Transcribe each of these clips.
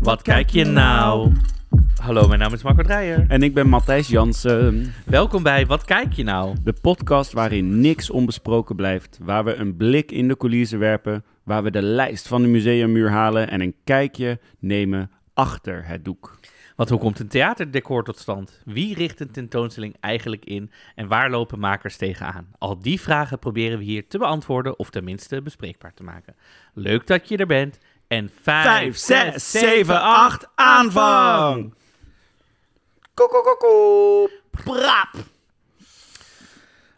Wat kijk je nou? Hallo, mijn naam is Marco Dreyer. En ik ben Matthijs Jansen. Welkom bij Wat kijk je nou? De podcast waarin niks onbesproken blijft. Waar we een blik in de coulissen werpen. Waar we de lijst van de museummuur halen. En een kijkje nemen achter het doek. Want hoe komt een theaterdecor tot stand? Wie richt een tentoonstelling eigenlijk in? En waar lopen makers tegenaan? Al die vragen proberen we hier te beantwoorden of tenminste bespreekbaar te maken. Leuk dat je er bent. En 5, 6, 7, 8, aanvang! Kokokoko! Prap!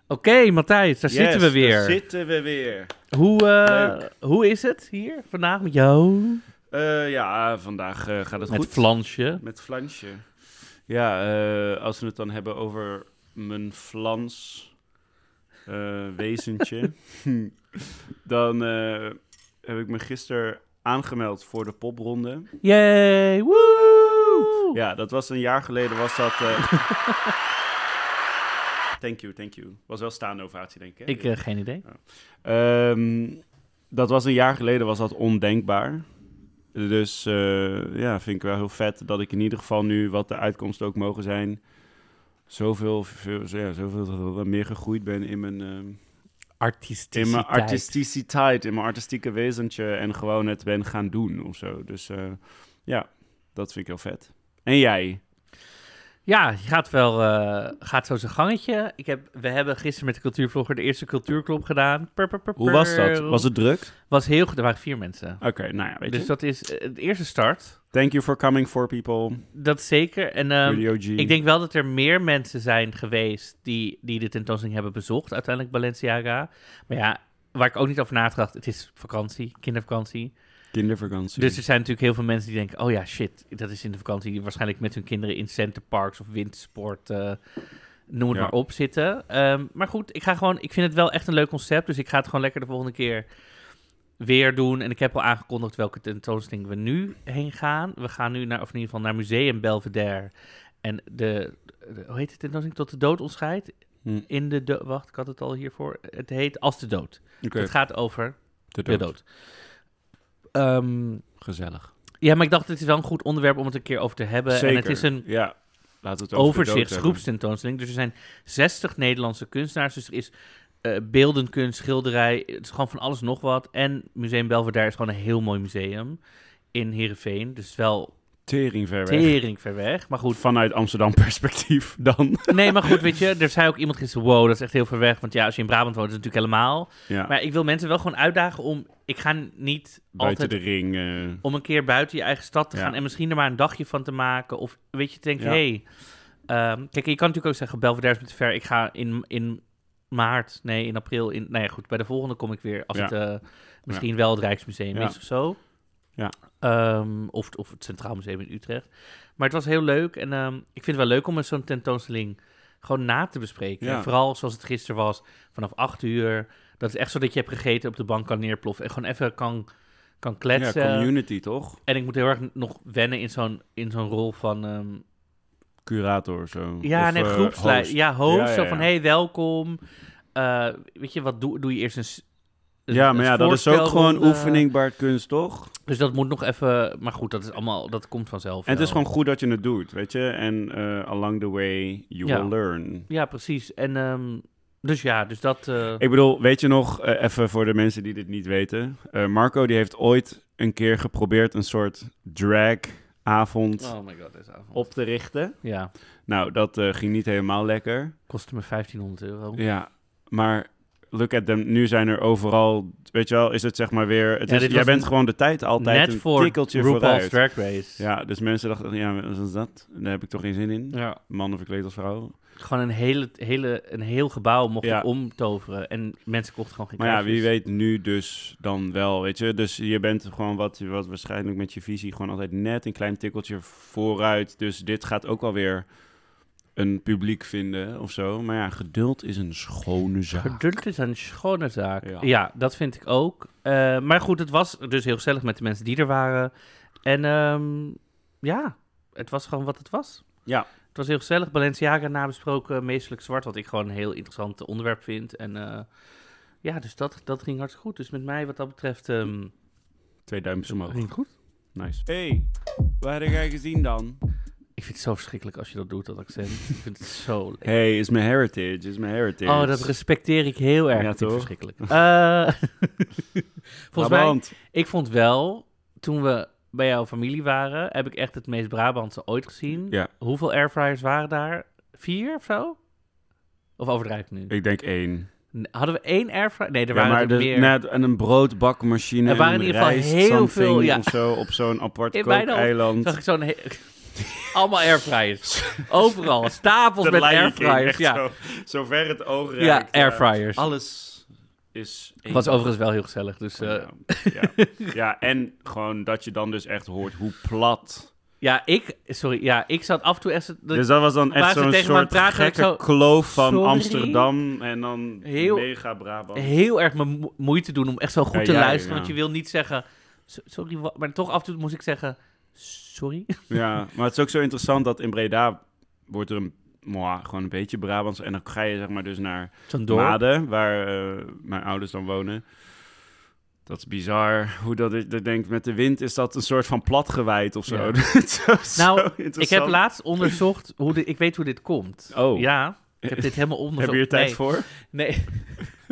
Oké, Matthijs, daar zitten we weer. Daar zitten we weer. Hoe, eh, hoe is het hier vandaag met jou? Eh, ja, vandaag eh, gaat het Met goed. flansje. Met flansje. Ja, als we het dan hebben over mijn flans wezentje, dan eh, heb ik me gisteren aangemeld voor de popronde. Yay! Woe! Ja, dat was een jaar geleden was dat... eh, thank you, thank you. Was wel staande ovatie, denk ik. hè? Ik, eh, geen idee. Ehm, dat was een jaar geleden, was dat ondenkbaar. Dus eh, ja, vind ik wel heel vet dat ik in ieder geval nu, wat de uitkomsten ook mogen zijn, zoveel, veel, ja, zoveel meer gegroeid ben in mijn, ehm, Artisticiteit. in mijn artisticiteit, in mijn artistieke wezentje en gewoon het ben gaan doen of zo. Dus eh, ja, dat vind ik heel vet. En jij? Ja, je gaat wel eh, gaat zo zijn gangetje. Ik heb, we hebben gisteren met de cultuurvlogger de eerste cultuurclub gedaan. Hoe was dat? Was het druk? Was heel goed. Er waren vier mensen. Oké, nou ja, weet Dus je. dat is eh, het eerste start. Thank you for coming for people. Dat zeker. En ehm, ik denk wel dat er meer mensen zijn geweest die, die de tentoonstelling hebben bezocht. Uiteindelijk Balenciaga. Maar ja, waar ik ook niet over nagedacht. Het is vakantie, kindervakantie. Kindervakantie. Dus er zijn natuurlijk heel veel mensen die denken: oh ja, shit, dat is in de vakantie. Die waarschijnlijk met hun kinderen in centerparks of wintersport, eh, noem het Ja. maar op, zitten. Ehm, maar goed, ik ga gewoon. Ik vind het wel echt een leuk concept. Dus ik ga het gewoon lekker de volgende keer weer doen. En ik heb al aangekondigd welke tentoonstelling we nu heen gaan. We gaan nu naar, of in ieder geval naar Museum Belvedere. En de, de- hoe heet het tentoonstelling? Tot de dood ons scheidt. Hm, In de do- Wacht, ik had het al hiervoor. Het heet Als de dood. Het gaat over de de dood. Ehm, Gezellig. ja, maar ik dacht, het is wel een goed onderwerp om het een keer over te hebben. En het is een Ja, laten we het over overzichtsgroepstentoonstelling. Dus er zijn 60 Nederlandse kunstenaars. Dus er is eh beeldenkunst, schilderij. Het is gewoon van alles nog wat. En Museum Belvedere is gewoon een heel mooi museum in Heerenveen. Dus wel Tering ver weg. tering ver weg. Maar goed, Vanuit Amsterdam perspectief dan. nee, maar goed, weet je. Er zei ook iemand gisteren, wow, dat is echt heel ver weg. Want ja, als je in Brabant woont, is het natuurlijk helemaal. ja, Maar ik wil mensen wel gewoon uitdagen om... Ik ga niet buiten altijd de ring. eh, om een keer buiten je eigen stad te Ja. gaan en misschien er maar een dagje van te maken. Of weet je, te denken, Ja. hey, ehm, kijk, je kan natuurlijk ook zeggen, Belvedere is me te ver. Ik ga in, in maart, nee, in april, in, nou ja, goed, bij de volgende kom ik weer, als het eh, misschien wel het Rijksmuseum is of zo. Ja. Ehm, of, of het Centraal Museum in Utrecht. Maar het was heel leuk en ehm, ik vind het wel leuk om met zo'n tentoonstelling gewoon na te bespreken. Ja. En vooral zoals het gisteren was, vanaf acht uur. Dat is echt zo dat je hebt gegeten, op de bank kan neerploffen en gewoon even kan, kan ja, kletsen. community toch? En ik moet heel erg nog wennen in zo'n, in zo'n rol van... ehm, Curator zo. ja, Of, nee, eh, groepsleider. Ja, host. Ja, ja, Zo van, ja. hey, welkom. Eh, weet je, wat doe, doe je eerst een... Ja, maar ja, dat is ook gewoon voorstelronde. oefening Bart kunst, toch? Dus dat moet nog even... Maar goed, dat is allemaal... Dat komt vanzelf En het is gewoon goed dat je het doet, weet je? En eh, along the way, you Ja. will learn. Ja, precies. En dus Dus ja, dus dat... eh, Ik bedoel, weet je nog, eh, even voor de mensen die dit niet weten. eh, Marco die heeft ooit een keer geprobeerd een soort drag-avond Oh my god, deze avond. op te richten. Ja, Nou, dat eh, ging niet helemaal lekker. kostte me 1500 euro. Ja, maar look at them, nu zijn er overal, weet je wel, is het zeg maar weer, het Ja, is, jij bent gewoon de tijd altijd Net een voor tikkeltje vooruit. Drag Race. Ja, dus mensen dachten, ja, wat is dat? Daar heb ik toch geen zin in. Ja. Mannen verkleed als vrouw. Gewoon een, hele, hele, een heel gebouw mocht Ja. omtoveren. En mensen kochten gewoon geen Maar ja, wie weet nu dus dan wel, weet je. Dus je bent gewoon wat, wat waarschijnlijk met je visie gewoon altijd net een klein tikkeltje vooruit. Dus dit gaat ook wel weer een publiek vinden of zo. Maar ja, geduld is een schone zaak. Geduld is een schone zaak. Ja, Ja. dat vind ik ook. Eh, maar goed, het was dus heel gezellig met de mensen die er waren. En ehm, ja, het was gewoon wat het was. Ja. Het was heel gezellig. Balenciaga nabesproken, meestelijk zwart, wat ik gewoon een heel interessant onderwerp vind. En eh, ja, dus dat, dat ging hartstikke goed. Dus met mij wat dat betreft ehm Twee duimpjes omhoog. ging goed. Nice. hey, wat heb jij gezien dan? Ik vind het zo verschrikkelijk als je dat doet, dat accent. ik vind het zo leuk. Hey, is mijn heritage, is mijn heritage. Oh, dat respecteer ik heel erg. Ja, het toch? verschrikkelijk. Eh, volgens mij, Brabant. ik vond wel, toen we bij jouw familie waren, heb ik echt het meest Brabantse ooit gezien. Ja. Hoeveel airfryers waren daar? Vier of zo? Of overdrijf ik nu? Ik denk één. Hadden we één airfryer? Nee, er ja, waren maar er de, meer. net en een broodbakmachine. Er waren en in ieder geval heel veel, ja. Of zo, op zo'n apart kookeiland. Zag ik zo'n... Allemaal airfryers. Overal. Stapels met airfryers. Ja, Zo, zo ver het oog ja raakt. airfryers. Alles is... één. was overigens wel heel gezellig. Dus eh, ja. Ja. ja, en gewoon dat je dan dus echt hoort hoe plat... ja, ik... Sorry, ja, ik zat af en toe echt... Dus dat was dan echt zo'n het soort praten, gekke zo, kloof van sorry? Amsterdam en dan Heel- mega Brabant. heel erg mijn mo- moeite doen om echt zo goed Ja, te luisteren. ja. Want je wil niet zeggen, "So- sorry, wa-" maar toch af en toe moest ik zeggen, sorry. Ja, maar het is ook zo interessant dat in Breda wordt er een, mwah, gewoon een beetje Brabants. En dan ga je zeg maar dus naar. Maden, waar eh, mijn ouders dan wonen. Dat is bizar. Hoe dat ik denk, met de wind is dat een soort van platgewijd of zo. Ja. Nou, Ik heb laatst onderzocht, hoe dit, ik weet hoe dit komt. Oh. Ja, ik heb dit helemaal onderzocht. Heb je hier tijd nee, voor? Nee.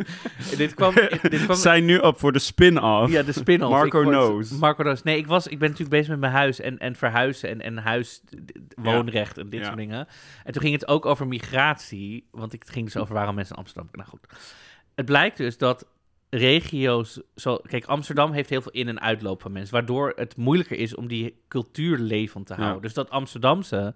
dit kwam... Dit kwam Zijn nu op voor de spin-off. Ja, de spin-off. Marco Ik word- knows. Marco knows. Nee, ik, was, ik ben natuurlijk bezig met mijn huis en, en verhuizen en, en huis, woonrecht en dit Ja. soort dingen. En toen ging het ook over migratie, want het ging dus over waarom mensen in Amsterdam... Nou goed. Het blijkt dus dat regio's... Zo, kijk, Amsterdam heeft heel veel in- en uitloop van mensen, waardoor het moeilijker is om die cultuur levend te Ja. houden. Dus dat Amsterdamse,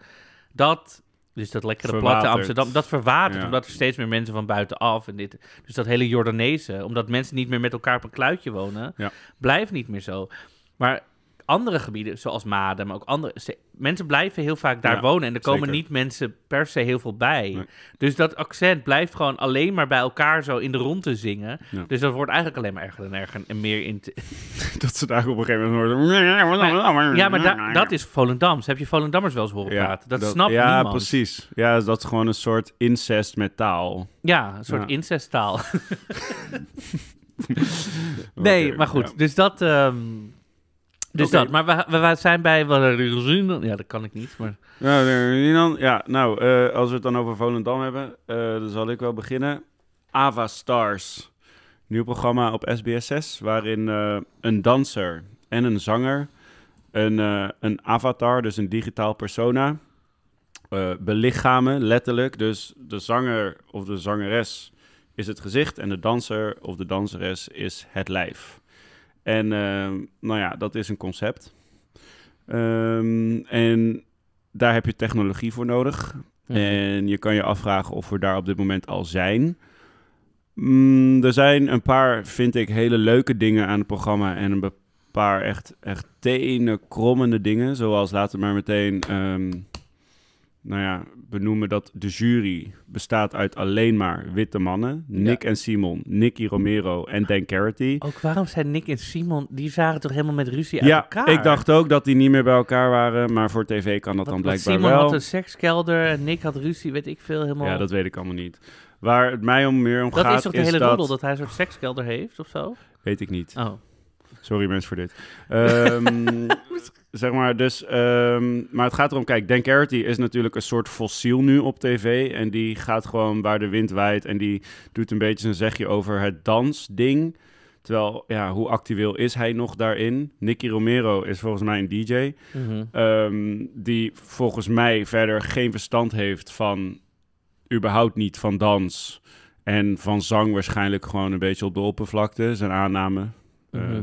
dat... Dus dat lekkere platte. Amsterdam, dat verwatert, Ja. omdat er steeds meer mensen van buitenaf en dit... Dus dat hele Jordanezen, omdat mensen niet meer met elkaar op een kluitje wonen, Ja. blijft niet meer zo. Maar andere gebieden, zoals Maden, maar ook andere... ze- mensen blijven heel vaak daar Ja, wonen en er komen zeker. niet mensen per se heel veel bij. Nee. Dus dat accent blijft gewoon alleen maar bij elkaar zo in de rondte zingen. Ja. Dus dat wordt eigenlijk alleen maar erger en erger en meer in... Dat ze daar op een gegeven moment hoorden. Ja, maar da- dat is Volendams. Heb je Volendammers wel eens horen praten? Dat, snapt ja, niemand. precies. Ja, dat is gewoon een soort incest met taal. Ja, een soort Ja. incesttaal. nee, maar goed. ja. Dus dat... ehm, dus Oké. dat. Maar we, we, zijn bij... wat gezien- Ja, dat kan ik niet, maar... Ja, dan, ja nou, eh, als we het dan over Volendam hebben, eh, dan zal ik wel beginnen. Ava Stars. Nieuw programma op SBS 6, waarin eh, een danser en een zanger een, een avatar, dus een digitaal persona, belichamen, letterlijk. Dus de zanger of de zangeres is het gezicht en de danser of de danseres is het lijf. En eh, nou ja, dat is een concept. Ehm, en daar heb je technologie voor nodig. En je kan je afvragen of we daar op dit moment al zijn. Mm, er zijn een paar, vind ik, hele leuke dingen aan het programma. En een paar echt, echt tenen krommende dingen. Zoals laten we maar meteen ehm, nou ja, benoemen dat de jury bestaat uit alleen maar witte mannen. Nick en Simon, Nicky Romero en Dan Carity. Ook waarom zijn Nick en Simon... Die waren toch helemaal met ruzie uit Ja, elkaar? ik dacht ook dat die niet meer bij elkaar waren. Maar voor tv kan dat dan blijkbaar Simon wel. had een sekskelder en Nick had ruzie, weet ik veel helemaal. Ja, dat weet ik allemaal niet. Waar het mij om meer om Dat gaat, is toch de hele dat... roddel, dat hij een soort sekskelder heeft of zo? Weet ik niet. Oh. Sorry mensen voor dit. Ehm, zeg maar, dus... ehm, maar het gaat erom, kijk, Dan Carity is natuurlijk een soort fossiel nu op tv. En die gaat gewoon waar de wind waait. En die doet een beetje zijn zegje over het dansding. Terwijl, ja, hoe actueel is hij nog daarin? Nicky Romero is volgens mij een DJ. Mhm. Ehm, die volgens mij verder geen verstand heeft van, überhaupt niet van dans. En van zang waarschijnlijk gewoon een beetje op de oppervlakte, zijn aanname. Mhm.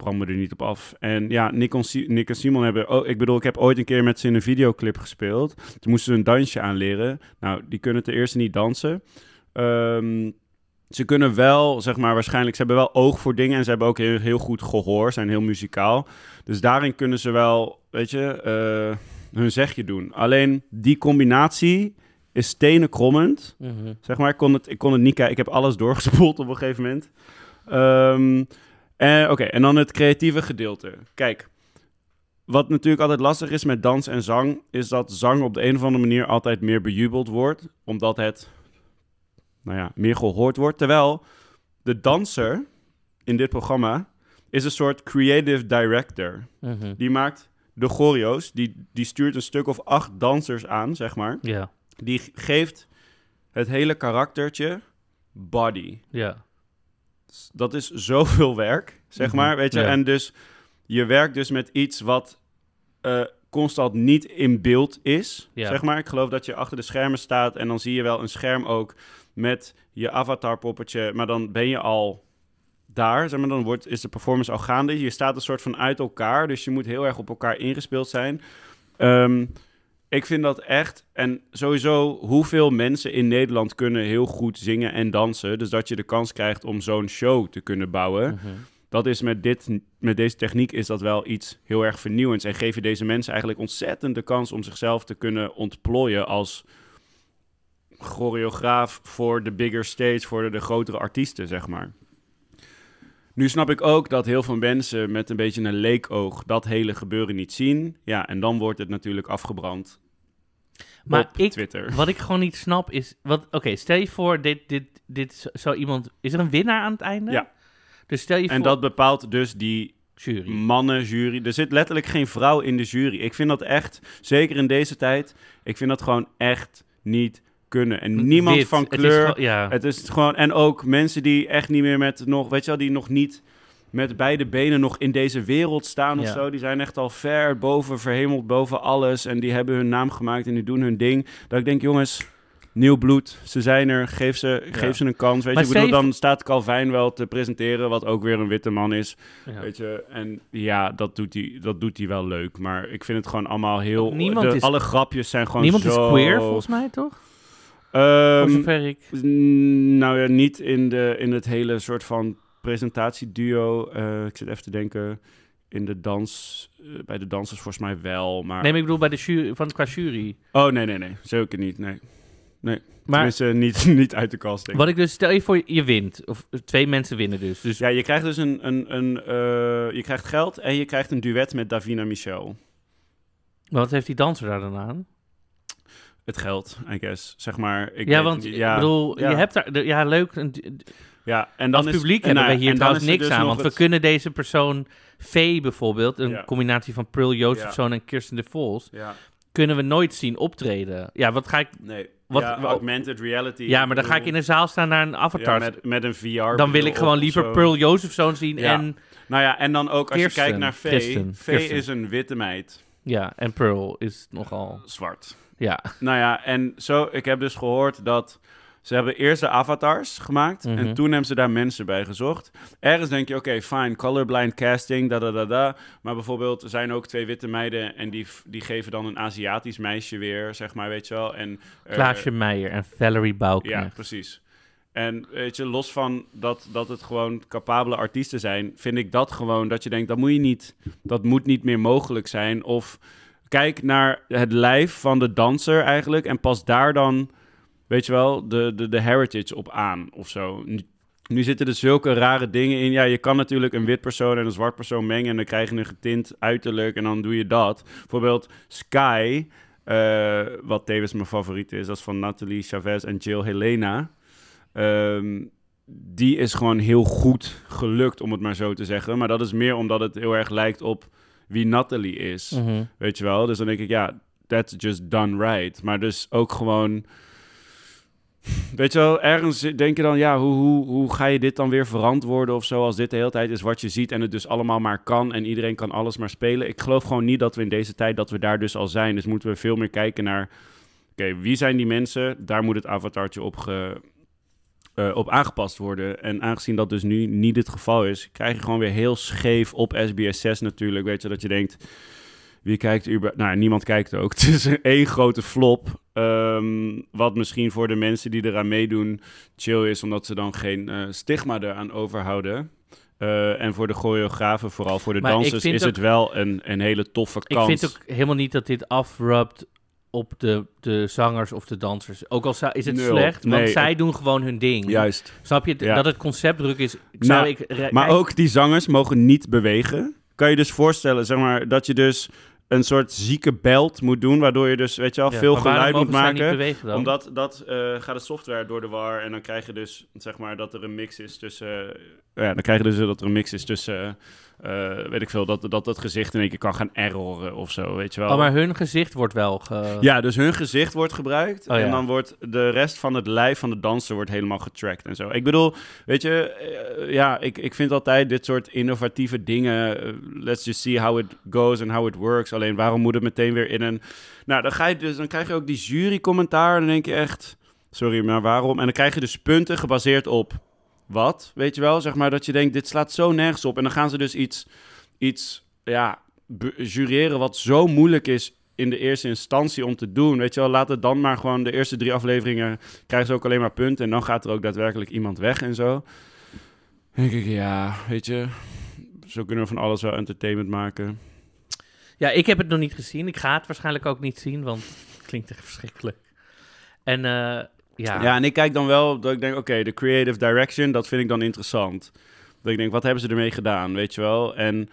Bram me er niet op af. En ja, Nick, en Nick en Simon hebben... Oh, ik bedoel, ik heb ooit een keer met ze in een videoclip gespeeld. Toen moesten ze een dansje aanleren. Nou, die kunnen ten eerste niet dansen. Ehm, ze kunnen wel, zeg maar, waarschijnlijk... Ze hebben wel oog voor dingen en ze hebben ook heel, heel goed gehoor. Zijn heel muzikaal. Dus daarin kunnen ze wel, weet je, eh, hun zegje doen. Alleen die combinatie is stenen krommend. Mhm. Zeg maar, ik kon het, ik kon het niet kijken. Ik heb alles doorgespoeld op een gegeven moment. Ehm, en Oké, en dan het creatieve gedeelte. Kijk, wat natuurlijk altijd lastig is met dans en zang... is dat zang op de een of andere manier altijd meer bejubeld wordt. Omdat het, nou ja, meer gehoord wordt. Terwijl de danser in dit programma is een soort creative director. Mhm. Die maakt de choreo's, die, die stuurt een stuk of acht dansers aan, zeg maar. Ja, Die geeft het hele karaktertje body. ja. Dat is zoveel werk, zeg Mhm, maar, weet je. ja. En dus je werkt dus met iets wat eh, constant niet in beeld is, Ja. zeg maar. Ik geloof dat je achter de schermen staat en dan zie je wel een scherm ook met je avatar poppetje, maar dan ben je al daar, zeg maar, dan wordt, is de performance al gaande. Je staat een soort van uit elkaar, dus je moet heel erg op elkaar ingespeeld zijn. Ehm, ik vind dat echt, en sowieso hoeveel mensen in Nederland kunnen heel goed zingen en dansen, dus dat je de kans krijgt om zo'n show te kunnen bouwen. Mhm. Dat is met, dit, met deze techniek is dat wel iets heel erg vernieuwends. En geef je deze mensen eigenlijk ontzettend de kans om zichzelf te kunnen ontplooien als choreograaf voor de bigger stage, voor de, de grotere artiesten, zeg maar. Nu snap ik ook dat heel veel mensen met een beetje een leekoog dat hele gebeuren niet zien. Ja, en dan wordt het natuurlijk afgebrand Maar op ik, Twitter. wat ik gewoon niet snap is... wat- Oké, stel je voor, dit, dit, dit zou iemand... Is er een winnaar aan het einde? Ja. Dus stel je En voor... dat bepaalt dus die Jury. mannenjury. Er zit letterlijk geen vrouw in de jury. Ik vind dat echt, zeker in deze tijd, ik vind dat gewoon echt niet kunnen. En niemand Wit. van Het is kleur. ja. Het is gewoon, en ook mensen die echt niet meer met nog, weet je wel, die nog niet met beide benen nog in deze wereld staan of Ja. zo. Die zijn echt al ver boven, verhemeld boven alles. En die hebben hun naam gemaakt en die doen hun ding. Dat ik denk, jongens, nieuw bloed. Ze zijn er, geef ze, Ja. geef ze een kans. Weet Maar je, ik bedoel, dan staat Calvin wel te presenteren, wat ook weer een witte man is. Ja. Weet je, en ja, dat doet, hij, dat doet hij wel leuk. Maar ik vind het gewoon allemaal heel... Niemand de- is- alle grapjes zijn gewoon Niemand zo... is queer, volgens mij, toch? Voor zover ik... Nou ja, niet in, de, in het hele soort van presentatieduo. Eh, ik zit even te denken. In de dans, eh, bij de dansers volgens mij wel. Maar... Nee, maar ik bedoel bij de jury, van, qua jury. Oh, nee, nee, nee. Zeker niet. Nee. Maar Tenminste, niet, niet uit de kast, denk ik. wat ik dus... Stel je voor, je wint. Of twee mensen winnen dus. Dus Ja, je krijgt dus een... een, een eh, je krijgt geld en je krijgt een duet met Davina Michel. maar wat heeft die danser daar dan aan? Het geld, I guess. Zeg maar. Ik ja, want niet- ik bedoel, ja. je hebt daar... Ja, leuk. een- ja, en dan Als publiek en hebben nou hier trouwens niks dus aan. Want we kunnen deze persoon, Vee bijvoorbeeld, een Ja. combinatie van Pearl Josephson en Kirsten de Vos, Ja, kunnen we nooit zien optreden. Ja, wat ga ik... nee. Wat- ja, augmented reality. Ja, maar dan ga ik in een zaal staan naar een avatar. Ja, met, met een VR. dan wil ik gewoon liever zo. Pearl Josephson zien Ja. en, Nou ja, en dan ook als Kirsten, je kijkt naar Vee. Vee is een witte meid. ja, en Pearl is nogal... Zwart. Ja, Nou ja, en zo, ik heb dus gehoord dat ze hebben eerst de avatars gemaakt Mhm. en toen hebben ze daar mensen bij gezocht. Ergens denk je, oké, fine, colorblind casting, da da da da. Maar bijvoorbeeld, er zijn ook twee witte meiden en die, die geven dan een Aziatisch meisje weer, zeg maar, weet je wel. En, eh, Klaasje Meijer en Valerie Ja, Bauknecht. precies. En weet je, los van dat, dat het gewoon capabele artiesten zijn, vind ik dat gewoon dat je denkt, dat moet je niet, dat moet niet meer mogelijk zijn. Of kijk naar het lijf van de danser eigenlijk en pas daar dan, weet je wel, de, de, de heritage op aan of zo. Nu, zitten er zulke rare dingen in. Ja, je kan natuurlijk een wit persoon en een zwart persoon mengen en dan krijg je een getint uiterlijk en dan doe je dat. Bijvoorbeeld Sky, eh, wat tevens mijn favoriet is, dat is van Nathalie Chavez en Jill Helena. Ehm, die is gewoon heel goed gelukt, om het maar zo te zeggen. Maar dat is meer omdat het heel erg lijkt op wie Natalie is. Mhm. Weet je wel? Dus dan denk ik, ja, that's just done right. Maar dus ook gewoon... Weet je wel, ergens denk je dan, ja, hoe, hoe, hoe ga je dit dan weer verantwoorden of zo... als dit de hele tijd is wat je ziet en het dus allemaal maar kan... en iedereen kan alles maar spelen. Ik geloof gewoon niet dat we in deze tijd, dat we daar dus al zijn. Dus moeten we veel meer kijken naar... Oké, wie zijn die mensen? Daar moet het avatartje op, ge, eh, op aangepast worden. En aangezien dat dus nu niet het geval is, krijg je gewoon weer heel scheef op SBS 6 natuurlijk. Weet je, dat je denkt, wie kijkt über... Nou, niemand kijkt ook. Het is een één grote flop. Ehm, wat misschien voor de mensen die eraan meedoen chill is, omdat ze dan geen eh, stigma eraan overhouden. Eh, en voor de choreografen, vooral voor de Maar ik dansers, is ook- het wel een, een hele toffe Ik kans. vind ook helemaal niet dat dit afrubt op de, de zangers of de dansers. Ook al is het Nul. slecht, want Nee, zij doen gewoon hun ding. Juist. Snap je? Ja. Dat het concept druk is. Ik zou Nou, ik, Maar ook die zangers mogen niet bewegen. Kan je dus voorstellen, zeg maar, dat je dus een soort zieke belt moet doen, waardoor je dus, weet je wel, ja, veel geluid moet maken. bewegen dan? Omdat dat eh, gaat de software door de war en dan krijg je dus, zeg maar, dat er een mix is tussen, eh, ja, dan krijg je dus dat er een mix is tussen, eh, eh, weet ik veel, dat, dat het gezicht in één keer kan gaan erroren of zo, weet je wel. Oh, maar hun gezicht wordt wel ge... Ja, dus hun gezicht wordt gebruikt. Oh, ja. En dan wordt de rest van het lijf van de danser wordt helemaal getracked en zo. Ik bedoel, weet je, eh, ja, ik, ik vind altijd dit soort innovatieve dingen. eh, let's just see how it goes and how it works. Alleen waarom moet het meteen weer in een. Nou, dan, ga je dus, dan krijg je ook die jurycommentaar. En dan denk je echt. Sorry, maar waarom? En dan krijg je dus punten gebaseerd op wat, weet je wel? Zeg maar dat je denkt, dit slaat zo nergens op. En dan gaan ze dus iets, iets ja, jureren wat zo moeilijk is in de eerste instantie om te doen. Weet je wel, laat het dan maar gewoon de eerste drie afleveringen krijgen ze ook alleen maar punten. En dan gaat er ook daadwerkelijk iemand weg en zo. Denk ik, ja, weet je, zo kunnen we van alles wel entertainment maken. Ja, ik heb het nog niet gezien. Ik ga het waarschijnlijk ook niet zien, want het klinkt echt verschrikkelijk. En eh, ja, Ja. en ik kijk dan wel dat ik denk, oké, de creative direction, dat vind ik dan interessant. Dat ik denk, wat hebben ze ermee gedaan, weet je wel? En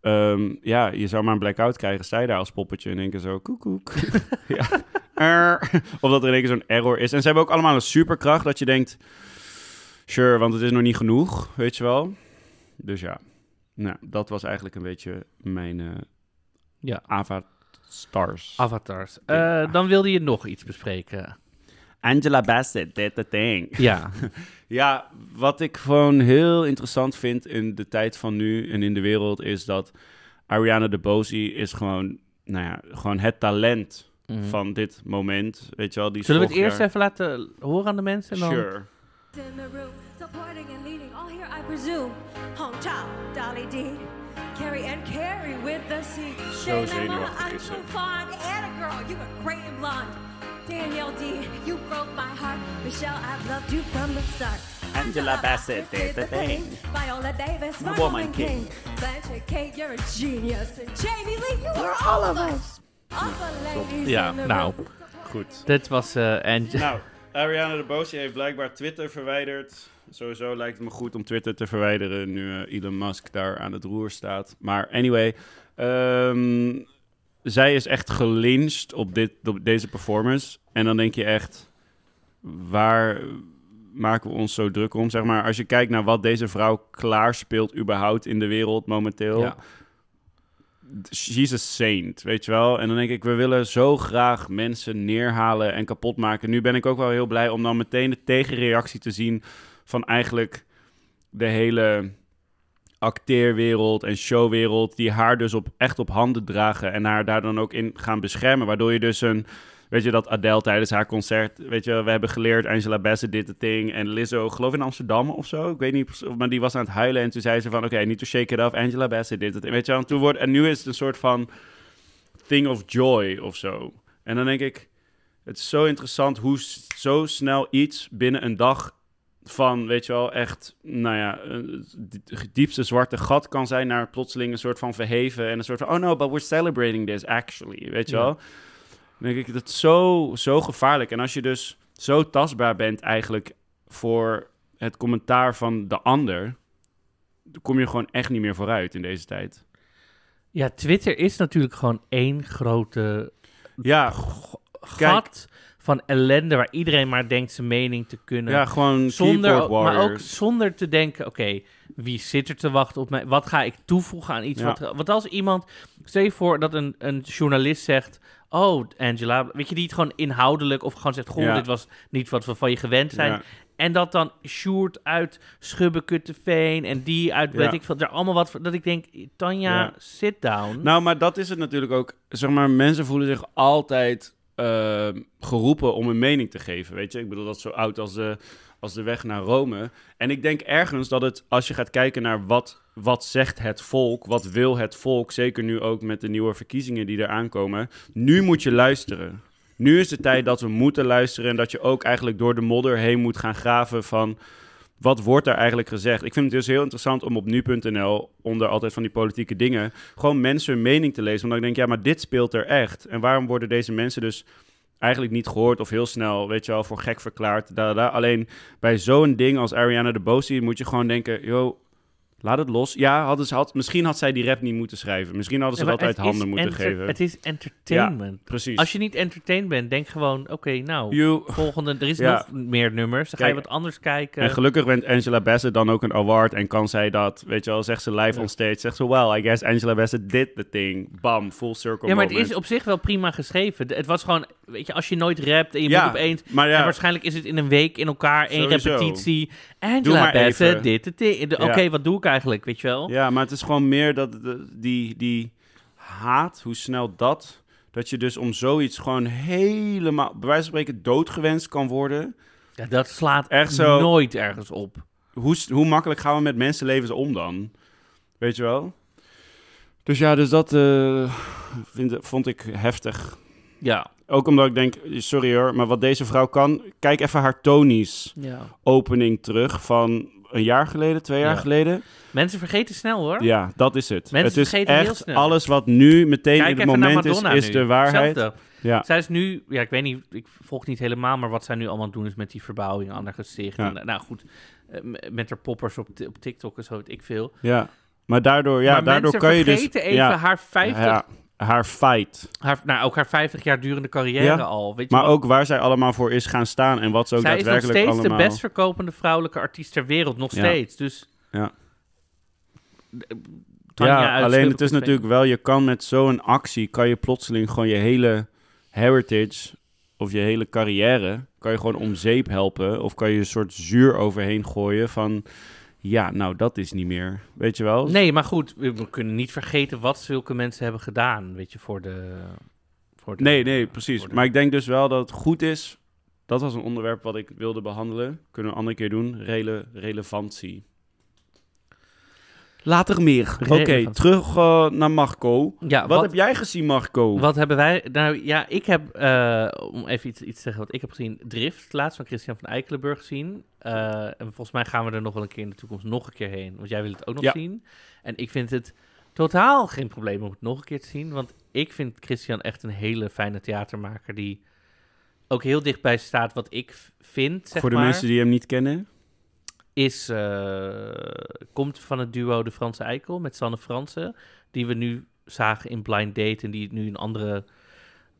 ehm, ja, je zou maar een blackout krijgen, sta je daar als poppetje en denken zo, koek, koek. ja. Er. Of dat er in één keer zo'n error is. En ze hebben ook allemaal een superkracht dat je denkt, sure, want het is nog niet genoeg, weet je wel? Dus ja, nou, dat was eigenlijk een beetje mijn eh Ja. avatars. avatars. Ja. Eh, dan wilde je nog iets bespreken. Angela Bassett did the thing. Ja, Ja, wat ik gewoon heel interessant vind in de tijd van nu en in de wereld is dat Ariana DeBose is gewoon, nou ja, gewoon het talent Mhm. van dit moment. Weet je wel, die Zullen we het vorig eerst jaar- even laten horen aan de mensen? En dan... Sure. in the room, supporting and leading, all here I presume. Hong Chao, Dolly D, Carrie and Carrie with the C. Zo Say, Mama, I'm so ze. fond. Anna girl, you were great and blonde. Danielle D, you broke my heart. Michelle, I've loved you from the start. Angela Bassett did the thing. Viola Davis, my My woman king. king. Blanche Kate, you're a genius. And Jamie Lee, you were all of us. All the ladies Ja, in the nou. room. Goed. Dit was eh Angela. Nou, Ariana DeBose heeft blijkbaar Twitter verwijderd. Sowieso lijkt het me goed om Twitter te verwijderen nu eh, Elon Musk daar aan het roer staat. Maar anyway, ehm, zij is echt gelyncht op, dit, op deze performance. En dan denk je echt, waar maken we ons zo druk om? Zeg maar, als je kijkt naar wat deze vrouw klaarspeelt überhaupt in de wereld momenteel. Ja. She's a saint, weet je wel. En dan denk ik, we willen zo graag mensen neerhalen en kapot maken. Nu ben ik ook wel heel blij om dan meteen de tegenreactie te zien van eigenlijk de hele acteerwereld en showwereld die haar dus op, echt op handen dragen en haar daar dan ook in gaan beschermen. Waardoor je dus een, weet je, dat Adele tijdens haar concert, weet je, we hebben geleerd, Angela Bassett dit het ding en Lizzo, geloof in Amsterdam of zo, ik weet niet, maar die was aan het huilen en toen zei ze van, oké, niet to shake it off, Angela Bassett dit het ding, weet je. En, toen wordt, en nu is het een soort van thing of joy of zo. En dan denk ik, het is zo interessant hoe zo snel iets binnen een dag van, weet je wel, echt, nou ja, die- diepste zwarte gat kan zijn naar plotseling een soort van verheven en een soort van, oh no, but we're celebrating this actually, weet je Ja. wel. Dan denk ik, dat is zo, zo gevaarlijk. En als je dus zo tastbaar bent eigenlijk voor het commentaar van de ander, dan kom je gewoon echt niet meer vooruit in deze tijd. ja, Twitter is natuurlijk gewoon één grote Ja, gat van ellende waar iedereen maar denkt zijn mening te kunnen. ja gewoon zonder, maar ook zonder te denken, oké, wie zit er te wachten op mij? Wat ga ik toevoegen aan iets? Ja. Wat, want als iemand, stel je voor dat een, een journalist zegt, oh Angela, weet je, die het gewoon inhoudelijk of gewoon zegt, goh, Ja. dit was niet wat we van je gewend zijn. Ja. En dat dan Sjoerd uit Schubbekutteveen en die uit, weet ik veel, er allemaal wat, dat ik denk, Tanja, Ja. sit down. Nou, maar dat is het natuurlijk ook. Zeg maar, mensen voelen zich altijd eh, geroepen om een mening te geven. Weet je, ik bedoel, dat zo oud als de, als de weg naar Rome. En ik denk ergens dat het, als je gaat kijken naar wat, wat zegt het volk, wat wil het volk, zeker nu ook met de nieuwe verkiezingen die er aankomen, nu moet je luisteren. Nu is de tijd dat we moeten luisteren en dat je ook eigenlijk door de modder heen moet gaan graven van wat wordt er eigenlijk gezegd? Ik vind het dus heel interessant om op nu.nl, onder altijd van die politieke dingen, gewoon mensen hun mening te lezen. Want dan denk ik, ja, maar dit speelt er echt. En waarom worden deze mensen dus eigenlijk niet gehoord of heel snel, weet je wel, voor gek verklaard? Da, da, da. Alleen bij zo'n ding als Ariana DeBose moet je gewoon denken, yo, laat het los. Ja, hadden ze, had, misschien had zij die rap niet moeten schrijven. Misschien hadden ze Ja, dat uit handen moeten geven. Het is entertainment. Precies. Als je niet entertained bent, denk gewoon, oké, nou, You- volgende, er is Ja. nog meer nummers. Dan ga je wat anders kijken. En gelukkig wint Angela Bassett dan ook een award en kan zij dat, weet je wel, zegt ze live on stage, zegt ze, well, I guess Angela Bassett did the thing. Bam, full circle ja, maar het is op zich wel prima geschreven. Het was gewoon, weet je, als je nooit rapt en je moet opeens... maar En ja, waarschijnlijk is het in een week in elkaar, één repetitie. Angela Bassett, dit, dit. De- Ja. Oké, wat doe ik eigenlijk, weet je wel? ja, maar het is gewoon meer dat de- die, die haat, hoe snel dat, dat je dus om zoiets gewoon helemaal, bij wijze van spreken, doodgewenst kan worden. Ja, dat slaat Echt zo. nooit ergens op. Hoe, hoe makkelijk gaan we met mensenlevens om dan? Weet je wel? Dus ja, dus dat eh, vind, vond ik heftig. Ja. Ook omdat ik denk, sorry hoor, maar wat deze vrouw kan... Kijk even haar Tony's ja. opening terug van een jaar geleden, twee jaar Ja. geleden. Mensen vergeten snel, hoor. Ja, dat is het. Mensen het is vergeten heel snel. alles wat nu meteen Kijk in het moment is, is nu. de waarheid. Ja. Zij is nu, ja, ik weet niet, ik volg niet helemaal, maar wat zij nu allemaal doen is met die verbouwing aan haar gezicht. Ja. En, nou goed, eh, met haar poppers op, op TikTok en zo, weet ik veel. ja. Maar daardoor, ja, maar daardoor kan je dus... vergeten even ja, haar 50, ja, haar fight. haar, nou ook haar 50 jaar durende carrière Ja, al. Weet je Maar ook waar zij allemaal voor is gaan staan en wat ze ook zij is nog daadwerkelijk steeds allemaal... de best verkopende vrouwelijke artiest ter wereld, nog Ja. steeds. Dus Ja. Tanja ja, alleen het is natuurlijk wel, je kan met zo'n actie, kan je plotseling gewoon je hele heritage of je hele carrière, kan je gewoon om zeep helpen. Of kan je een soort zuur overheen gooien van, ja, nou dat is niet meer. Weet je wel? Nee, maar goed, we, kunnen niet vergeten wat zulke mensen hebben gedaan, weet je, voor de... Voor de Nee, nee, precies. de- Maar ik denk dus wel dat het goed is. Dat was een onderwerp wat ik wilde behandelen. Kunnen we een andere keer doen. Rele relevantie. Later meer. Oké, terug eh, naar Marco. Ja, wat, heb jij gezien, Marco? Wat hebben wij... Nou ja, ik heb, eh, om even iets, iets te zeggen wat ik heb gezien, Drift, laatst van Christian van Eikelenburg gezien. Eh, en volgens mij gaan we er nog wel een keer in de toekomst nog een keer heen, want jij wil het ook nog Ja. zien. En ik vind het totaal geen probleem om het nog een keer te zien, want ik vind Christian echt een hele fijne theatermaker die ook heel dichtbij staat wat ik vind, zeg Voor de maar. mensen die hem niet kennen. Is, eh, komt van het duo De Franse Eikel met Sanne Fransen, die we nu zagen in Blind Date en die nu een andere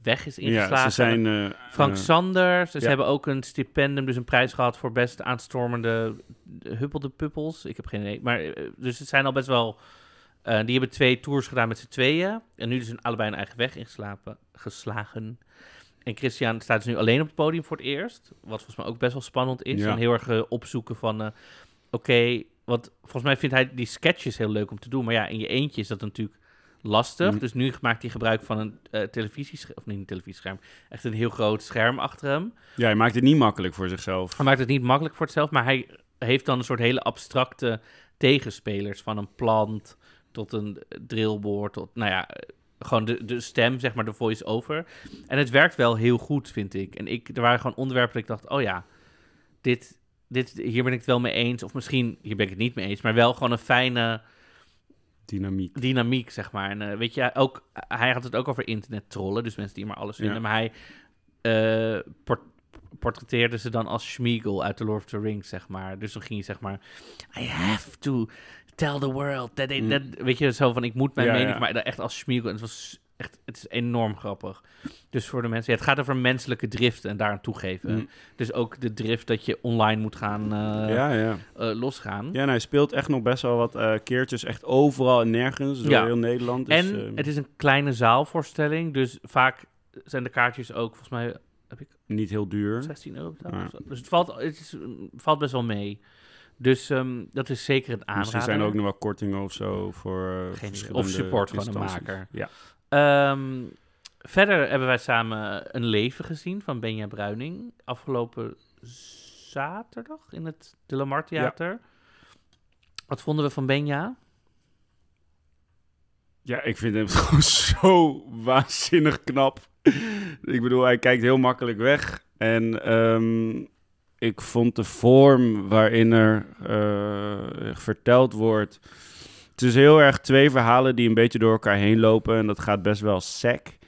weg is ingeslagen. Ja, ze zijn... eh, Frank eh, Sanders, dus ja. ze hebben ook een stipendium, dus een prijs gehad voor best aanstormende huppelde puppels. Ik heb geen idee, maar dus het zijn al best wel... die hebben twee tours gedaan met z'n tweeën. En nu dus een, allebei een eigen weg ingeslapen, geslagen. En Christian staat dus nu alleen op het podium voor het eerst. Wat volgens mij ook best wel spannend is. Ja. En heel erg eh, opzoeken van... eh, Oké, wat volgens mij vindt hij die sketches heel leuk om te doen. Maar ja, in je eentje is dat natuurlijk lastig. Mhm. Dus nu maakt hij gebruik van een eh televisiescherm. Of niet een televisiescherm. Echt een heel groot scherm achter hem. ja, hij maakt het niet makkelijk voor zichzelf. Hij maakt het niet makkelijk voor zichzelf. Maar hij heeft dan een soort hele abstracte tegenspelers. Van een plant tot een drillboard. Tot, nou ja, gewoon de, de stem, zeg maar, de voice-over. En het werkt wel heel goed, vind ik. En ik, er waren gewoon onderwerpen dat ik dacht, oh ja, dit, dit, hier ben ik het wel mee eens. Of misschien, hier ben ik het niet mee eens. Maar wel gewoon een fijne Dynamiek. dynamiek, zeg maar. En eh, weet je, ook, hij had het ook over internet trollen, dus mensen die maar alles vinden. Ja. Maar hij port- portretteerde ze dan als Schmiegel uit The Lord of the Rings, zeg maar. Dus dan ging je zeg maar, I have to tell the world that, they, Mm. weet je, zo van, ik moet mijn Ja, mening, ja. maar echt als. En het was echt, het is enorm grappig. Dus voor de mensen, ja, het gaat over menselijke drift en daaraan toegeven. Mm. Dus ook de drift dat je online moet gaan eh, ja, ja. eh, losgaan. Ja, en hij speelt echt nog best wel wat eh, keertjes. Echt overal en nergens. Door Ja. heel Nederland. Dus, en eh, het is een kleine zaalvoorstelling, dus vaak zijn de kaartjes ook, volgens mij, heb ik niet heel duur. 16 euro betaald. Dus het valt, het is, valt best wel mee. Dus ehm, dat is zeker een aanrader. Misschien zijn er ook nog wel kortingen of zo voor eh, verschillende Of support van de maker. Ja. Ehm, verder hebben wij samen Een Leven gezien van Benja Bruining. Afgelopen zaterdag in het De Lamar Theater. Wat vonden we van Benja? Ja, ik vind hem gewoon zo waanzinnig knap. ik bedoel, hij kijkt heel makkelijk weg. En ehm, ik vond de vorm waarin er eh, verteld wordt... Het is heel erg twee verhalen die een beetje door elkaar heen lopen. En dat gaat best wel sec.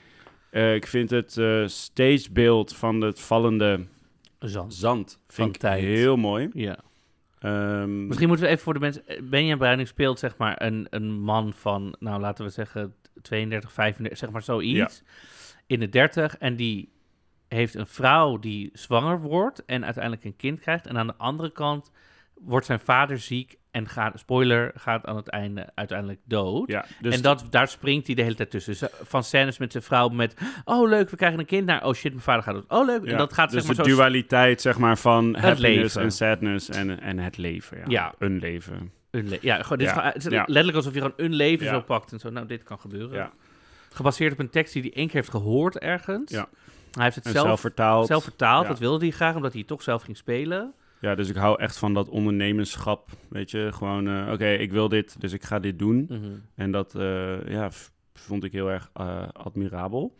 Eh, ik vind het eh stagebeeld van het vallende Zand. zand Van vind ik tijd. heel mooi. Ja. Ehm, Misschien moeten we even voor de mensen... eh, Benja Bruining speelt zeg maar een, een man van, nou laten we zeggen 32, 35, zeg maar zoiets. In de 30 en die heeft een vrouw die zwanger wordt en uiteindelijk een kind krijgt. En aan de andere kant wordt zijn vader ziek en gaat, spoiler, gaat aan het einde uiteindelijk dood. ja, dus en dat, daar springt hij de hele tijd tussen. Van scènes met zijn vrouw met... Oh, leuk, we krijgen een kind. Naar, oh shit, mijn vader gaat dood. Oh, leuk. Ja, En dat gaat dus zeg maar de zo... dualiteit zeg maar van happiness leven. en sadness en, en het leven. Ja. Ja. Een leven. Een le- ja, gewoon, dit is Ja, letterlijk alsof je gewoon een leven zo pakt en zo. Nou, dit kan gebeuren. Gebaseerd op een tekst die hij één keer heeft gehoord ergens. Ja. Hij heeft het zelf, zelf vertaald. zelf vertaald. Ja. Dat wilde hij graag, omdat hij toch zelf ging spelen. Ja, dus ik hou echt van dat ondernemerschap. Weet je, gewoon, eh, oké, ik wil dit, dus ik ga dit doen. Mhm. En dat eh, ja, vond ik heel erg eh, admirabel.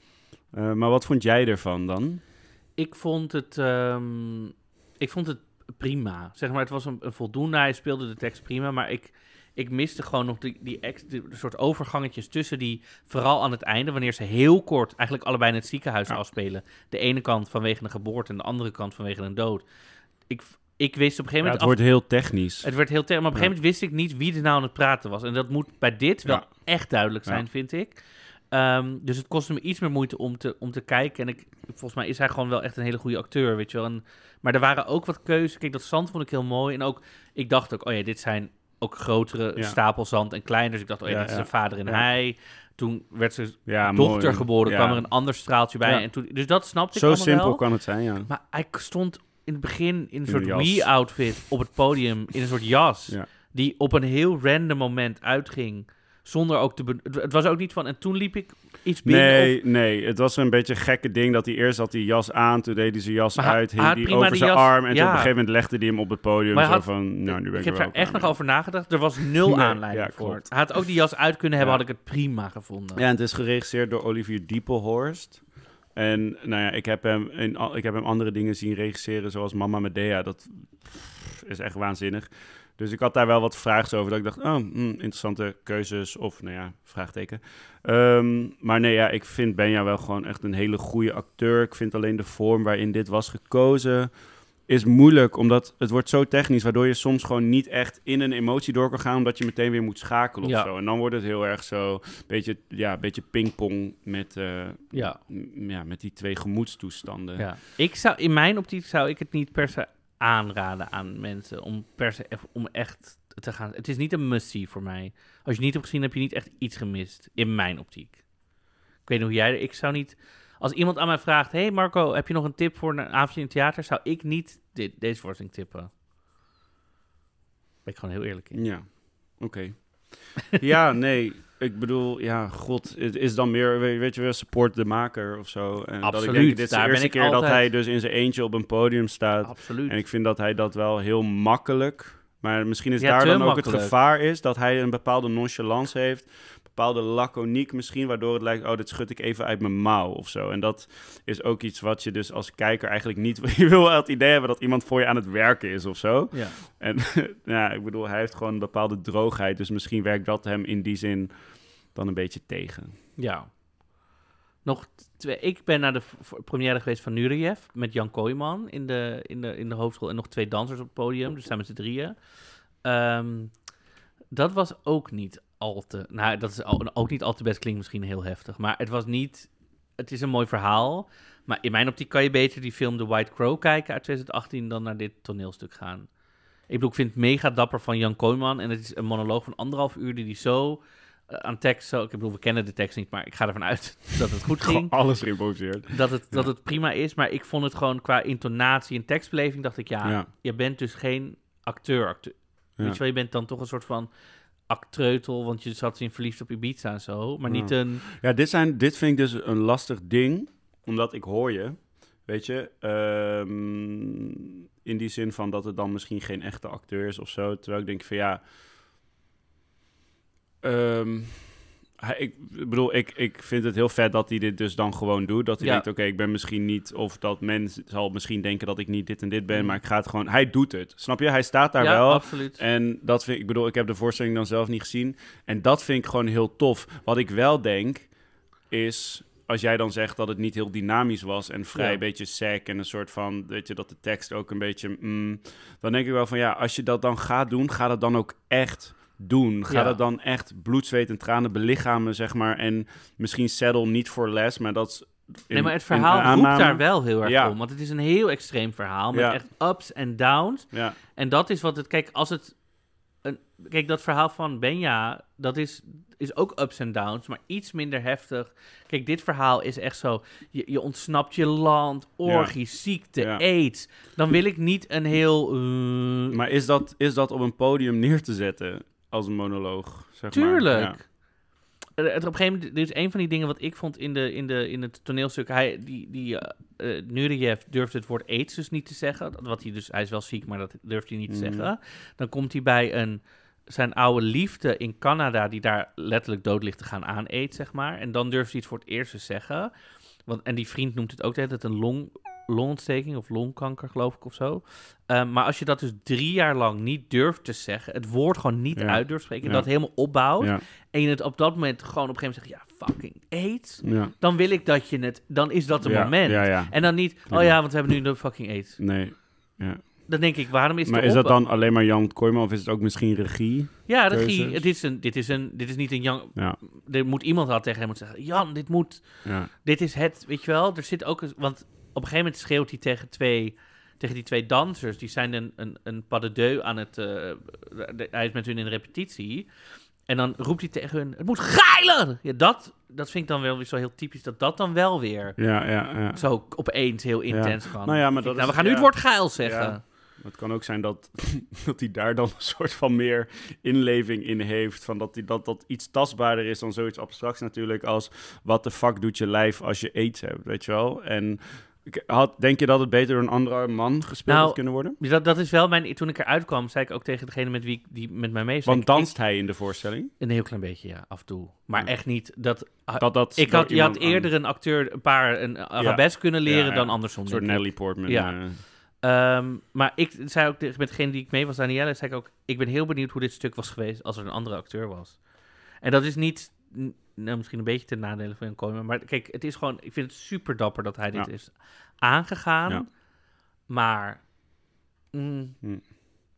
Maar wat vond jij ervan dan? Ik vond het... ehm, ik vond het prima. Zeg maar, het was een, een voldoende. Hij speelde de tekst prima, maar ik... Ik miste gewoon nog die, die ex, soort overgangetjes tussen die, vooral aan het einde, wanneer ze heel kort eigenlijk allebei in het ziekenhuis Ja. afspelen. De ene kant vanwege een geboorte en de andere kant vanwege een dood. Ik, ik wist op een gegeven Ja, moment het af- wordt heel technisch. Het werd heel ter, maar op een gegeven moment wist ik niet wie er nou aan het praten was. En dat moet bij dit wel echt duidelijk zijn, vind ik. Ehm, dus het kostte me iets meer moeite om te, om te kijken. En ik, volgens mij is hij gewoon wel echt een hele goede acteur, weet je wel. En, maar er waren ook wat keuzes. Kijk, dat zand vond ik heel mooi. En ook, ik dacht ook, oh ja, dit zijn ook grotere Ja. stapels zand en kleiner. Dus ik dacht, oh ja, dit is een vader en hij. Toen werd ja, dochter mooi. geboren, kwam er een ander straaltje bij. En toen, dus dat snapte ik Zo allemaal simpel wel. kan het zijn, ja. Maar hij stond in het begin in een soort. Wii-outfit op het podium, in een soort jas, Ja. die op een heel random moment uitging, zonder ook te... Het, het was ook niet van, en toen liep ik iets binnen. Nee, of- nee, het was een beetje een gekke ding dat hij eerst had die jas aan, toen deed hij zijn jas Maar uit, hij hing die over die zijn jas- arm en toen op een gegeven moment legde hij hem op het podium Maar zo had- van, nou, nu ben ik, ik heb er wel echt nog over nagedacht. Er was nul Nee, aanleiding ja, voor. klopt. Hij had ook die jas uit kunnen hebben, Ja. had ik het prima gevonden. Ja, en het is geregisseerd door Olivier Diepelhorst. En nou ja, ik heb, hem in, al- ik heb hem andere dingen zien regisseren, zoals Mama Medea. Dat pff, is echt waanzinnig. Dus ik had daar wel wat vragen over. Dat ik dacht, oh, hm, interessante keuzes. Of, nou ja, vraagteken. Ehm, maar nee, ja, ik vind Benja wel gewoon echt een hele goede acteur. Ik vind alleen de vorm waarin dit was gekozen is moeilijk, omdat het wordt zo technisch, waardoor je soms gewoon niet echt in een emotie door kan gaan, omdat je meteen weer moet schakelen of Ja. zo. En dan wordt het heel erg zo, beetje, ja, beetje pingpong met, eh, Ja. ja, met die twee gemoedstoestanden. Ja. Ik zou, in mijn optiek zou ik het niet per se aanraden aan mensen om per se om echt te gaan. Het is niet een must-see voor mij. Als je niet hebt gezien, heb je niet echt iets gemist. In mijn optiek. Ik weet niet hoe jij... Ik zou niet... Als iemand aan mij vraagt... hey Marco, heb je nog een tip voor een avondje in het theater? Zou ik niet dit, deze voorstelling tippen. Ben ik gewoon heel eerlijk in. Ja, oké. ja, nee, ik bedoel, ja, god, het is dan meer, we- weet je wel, support de maker of zo. En dat ik Absoluut, denk, dit is de eerste keer dat altijd- hij dus in zijn eentje op een podium staat. Absoluut. En ik vind dat hij dat wel heel makkelijk. Maar misschien is Ja, daar dan ook het gevaar is dat hij een bepaalde nonchalance heeft. Bepaalde laconiek misschien, waardoor het lijkt, oh, dit schud ik even uit mijn mouw of zo. En dat is ook iets wat je dus als kijker eigenlijk niet... Je wil het idee hebben dat iemand voor je aan het werken is of zo. Ja. En ja, ik bedoel, hij heeft gewoon een bepaalde droogheid. Dus misschien werkt dat hem in die zin dan een beetje tegen. Ja. Nog twee. Ik ben naar de première geweest van Nureyev met Jan Kooijman in de, in, de, in de hoofdschool en nog twee dansers op het podium. Dus zijn met z'n drieën. Ehm, dat was ook niet al te. Nou, dat is al- ook niet al te best, klinkt misschien heel heftig. Maar het was niet. Het is een mooi verhaal. Maar in mijn optiek kan je beter die film The White Crow kijken uit 2018 dan naar dit toneelstuk gaan. Ik bedoel, ik vind het mega dapper van Jan Kooijman. En het is een monoloog van anderhalf uur die die zo eh, aan tekst... Zo, ik bedoel, we kennen de tekst niet, maar ik ga ervan uit dat het goed Gewoon ging. alles geïmproviseerd. Dat het, dat het prima is, maar ik vond het gewoon qua intonatie en tekstbeleving... dacht ik, ja, Ja. je bent dus geen acteur. acteur. Ja. Weet je wel, je bent dan toch een soort van actreutel... want je zat in Verliefd op Ibiza en zo. Maar Ja. niet een... Ja, dit, zijn, dit vind ik dus een lastig ding, omdat ik hoor je. Weet je, ehm, In die zin van dat het dan misschien geen echte acteur is of zo. Terwijl ik denk van ja... ehm, hij, ik bedoel, ik, ik vind het heel vet dat hij dit dus dan gewoon doet. Dat hij Ja. denkt, oké, ik ben misschien niet... Of dat men zal misschien denken dat ik niet dit en dit ben. Mhm. Maar ik ga het gewoon... Hij doet het. Snap je? Hij staat daar ja, wel. absoluut. En dat vind ik, ik bedoel, ik heb de voorstelling dan zelf niet gezien. En dat vind ik gewoon heel tof. Wat ik wel denk, is als jij dan zegt dat het niet heel dynamisch was en vrij Ja. een beetje sec en een soort van, weet je, dat de tekst ook een beetje, mm, dan denk ik wel van ja, als je dat dan gaat doen, ga dat dan ook echt doen. Ga Ja. dat dan echt bloed, zweet en tranen belichamen, zeg maar. En misschien settle niet voor les, maar dat is in- nee, maar het verhaal roept daar wel heel erg Ja. om. Want het is een heel extreem verhaal met Ja. echt ups en downs. Ja, En dat is wat het... Kijk, als het... Een, kijk, dat verhaal van Benja, dat is, is ook ups en downs, maar iets minder heftig. Kijk, dit verhaal is echt zo... Je, je ontsnapt je land, orgies, ziekte, aids. Dan wil ik niet een heel... eh, maar is dat, is dat op een podium neer te zetten als een monoloog? Zeg Maar? Tuurlijk. Ja. Eh, het, op een gegeven moment, dit is een van die dingen wat ik vond in, de, in, de, in het toneelstuk. Hij, die, die eh, Nureyev durfde het woord aids dus niet te zeggen. Wat hij dus, hij is wel ziek, maar dat durft hij niet te Mhm. zeggen. Dan komt hij bij een, zijn oude liefde in Canada, die daar letterlijk dood ligt te gaan aan aids, zeg maar. En dan durft hij het voor het eerst te zeggen. Want, en die vriend noemt het ook de hele tijd een long, longontsteking of longkanker, geloof ik, of zo. Ehm, maar als je dat dus drie jaar lang niet durft te zeggen, het woord gewoon niet Ja. uit durft spreken, Ja. dat helemaal opbouwt, Ja, en je het op dat moment gewoon op een gegeven moment zegt, ja, fucking aids, dan wil ik dat je het, dan is dat Ja, moment. En dan niet, oh Ja. ja, want we hebben nu de fucking aids. Nee. Ja. Dan denk ik, waarom is maar is dat dan alleen maar Jan Kooijman of is het ook misschien regie? Ja, regie, het is een, dit, is een, dit is niet een Jan... Ja, Er moet iemand al tegen hem moeten zeggen, Jan, dit moet, ja. dit is het, weet je wel. Er zit ook, een, want op een gegeven moment schreeuwt hij tegen twee... Tegen die twee dansers, die zijn een, een, een pas de deux aan het... eh, de- hij is met hun in repetitie. En dan roept hij tegen hun, het moet geiler! Ja, dat, dat vind ik dan wel weer zo heel typisch, dat dat dan wel weer Ja, ja, ja. zo opeens heel intens kan. Nou ja, maar Ik dat nou, is- we gaan nu het woord geil zeggen. Het kan ook zijn dat, dat hij daar dan een soort van meer inleving in heeft. Van dat, hij, dat dat iets tastbaarder is dan zoiets abstracts natuurlijk als... wat de fuck doet je lijf als je aids hebt, weet je wel? En ik had, denk je dat het beter door een andere man gespeeld Nou, had kunnen worden? Dat, dat is wel mijn... Toen ik eruit kwam, zei ik ook tegen degene met wie ik, die met mij mee. Want ik- danst hij in de voorstelling? Een heel klein beetje, ja, af en toe. Maar Ja. echt niet dat... Dat, dat ik had, je had aan- eerder een acteur een paar een arabesk kunnen leren Ja, dan andersom. Een soort. Nelly Portman. Ja. eh, Ehm, maar ik zei ook met degene die ik mee was, Danielle, zei ik ook... Ik ben heel benieuwd hoe dit stuk was geweest als er een andere acteur was. En dat is niet... Nou, misschien een beetje ten nadele van Jan Kooijman. Maar kijk, het is gewoon... Ik vind het super dapper dat hij dit Ja. is aangegaan. Ja. Maar... mm,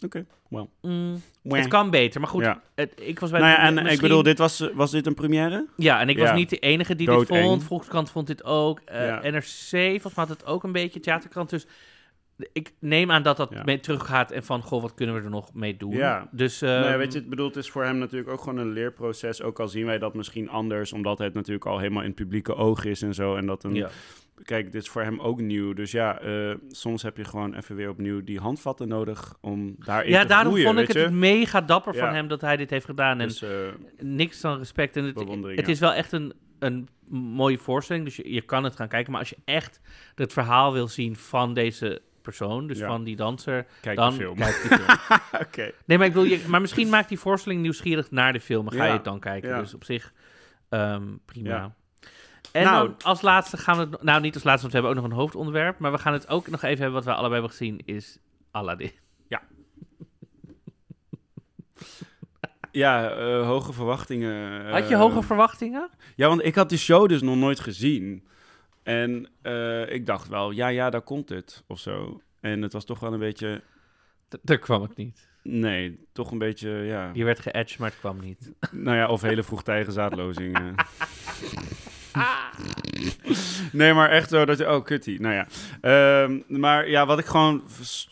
Oké, well. mm, het kan beter, maar goed, Ja. het, ik was bij Nou ja, en ik bedoel, dit was, was dit een première? Ja, en ik was niet de enige die dit vond. Volkskrant vond dit ook. Eh. NRC, volgens mij had het ook een beetje. Theaterkrant. Dus ik neem aan dat dat Ja. mee teruggaat. En van, goh, wat kunnen we er nog mee doen? Ja. Dus, ehm, nee, weet je, het bedoelt, het is voor hem natuurlijk ook gewoon een leerproces. Ook al zien wij dat misschien anders, omdat het natuurlijk al helemaal in het publieke oog is en zo. En dat een, ja. kijk, dit is voor hem ook nieuw. Dus ja, eh, soms heb je gewoon even weer opnieuw die handvatten nodig om daarin ja, te daarom groeien, vond ik het mega dapper van hem dat hij dit heeft gedaan. En Dus, eh, niks dan respect. En het, het is wel echt een, een mooie voorstelling. Dus je, je kan het gaan kijken. Maar als je echt het verhaal wil zien van deze persoon, dus Ja. van die danser, kijk dan de film. kijk die film. Oké. Nee, maar ik wil je, maar misschien maakt die voorstelling nieuwsgierig naar de film. en Ga Ja. je het dan kijken. Ja. Dus op zich ehm, prima. Ja. En Nou. dan als laatste gaan we het, nou niet als laatste, want we hebben ook nog een hoofdonderwerp, maar we gaan het ook nog even hebben wat we allebei hebben gezien is Aladdin. Ja, eh, hoge verwachtingen. Had je eh, hoge verwachtingen? Ja, want ik had die show dus nog nooit gezien. En eh, ik dacht wel, ja, ja, daar komt het, of zo. En het was toch wel een beetje, D- Daar kwam het niet. nee, toch een beetje, ja. Je werd geëdged, maar het kwam niet. Nou ja, of hele vroegtijdige zaadlozing. eh. nee, maar echt zo dat je... Oh, kuttie. Nou ja. Ehm, maar ja, wat ik gewoon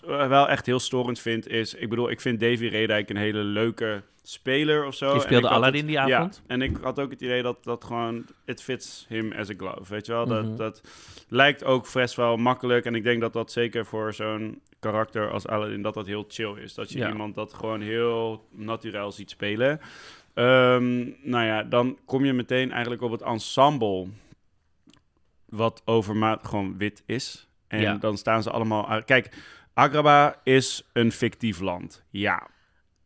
eh, wel echt heel storend vind is... Ik bedoel, ik vind Davy Redijk een hele leuke speler of zo. Die speelde Aladdin die ja, avond. en ik had ook het idee dat dat gewoon... It fits him as a glove, weet je wel? Mhm. Dat, dat lijkt ook best wel makkelijk. En ik denk dat dat zeker voor zo'n karakter als Aladdin... dat dat heel chill is. Dat je Ja. iemand dat gewoon heel natuurlijk ziet spelen. Ehm, nou ja, dan kom je meteen eigenlijk op het ensemble... wat overmaat gewoon wit is. En Ja. dan staan ze allemaal... Kijk, Agrabah is een fictief land. Ja,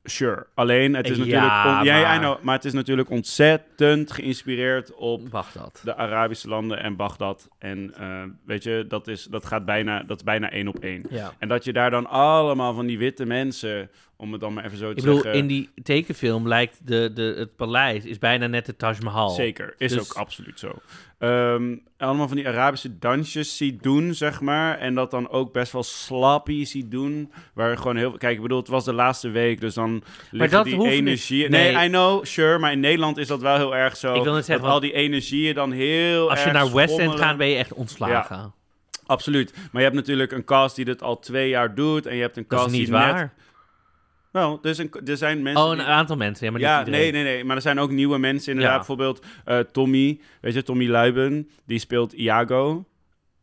sure. Alleen, het is Ja, natuurlijk... on- ja, I maar- know, maar het is natuurlijk ontzettend geïnspireerd op Wacht dat. de Arabische landen en Bagdad. En eh, weet je, dat is, dat gaat bijna, dat is bijna één op één. Ja. En dat je daar dan allemaal van die witte mensen, om het dan maar even zo te Ik bedoel, zeggen... in die tekenfilm lijkt de, de, het paleis is bijna net de Taj Mahal. Zeker, is Dus- ook absoluut zo. Ehm, allemaal van die Arabische dansjes ziet doen, zeg maar. En dat dan ook best wel slappy ziet doen. Waar gewoon heel... Kijk, ik bedoel, het was de laatste week, dus dan dat die niet. energie... Nee. Nee, I know, sure. Maar in Nederland is dat wel heel erg zo. Ik wil net zeggen, dat al die energieën dan heel Als je naar West End gaat, ben je echt ontslagen. Absoluut. Maar je hebt natuurlijk een cast die dit al twee jaar doet. En je hebt een Dat cast is niet die waar. net... Wel, er, is een, er zijn mensen... Oh, een die- aantal mensen, ja, maar ja, nee, nee, nee. Maar er zijn ook nieuwe mensen inderdaad. Ja. Bijvoorbeeld eh, Tommy, weet je, Tommy Luiben. Die speelt Iago.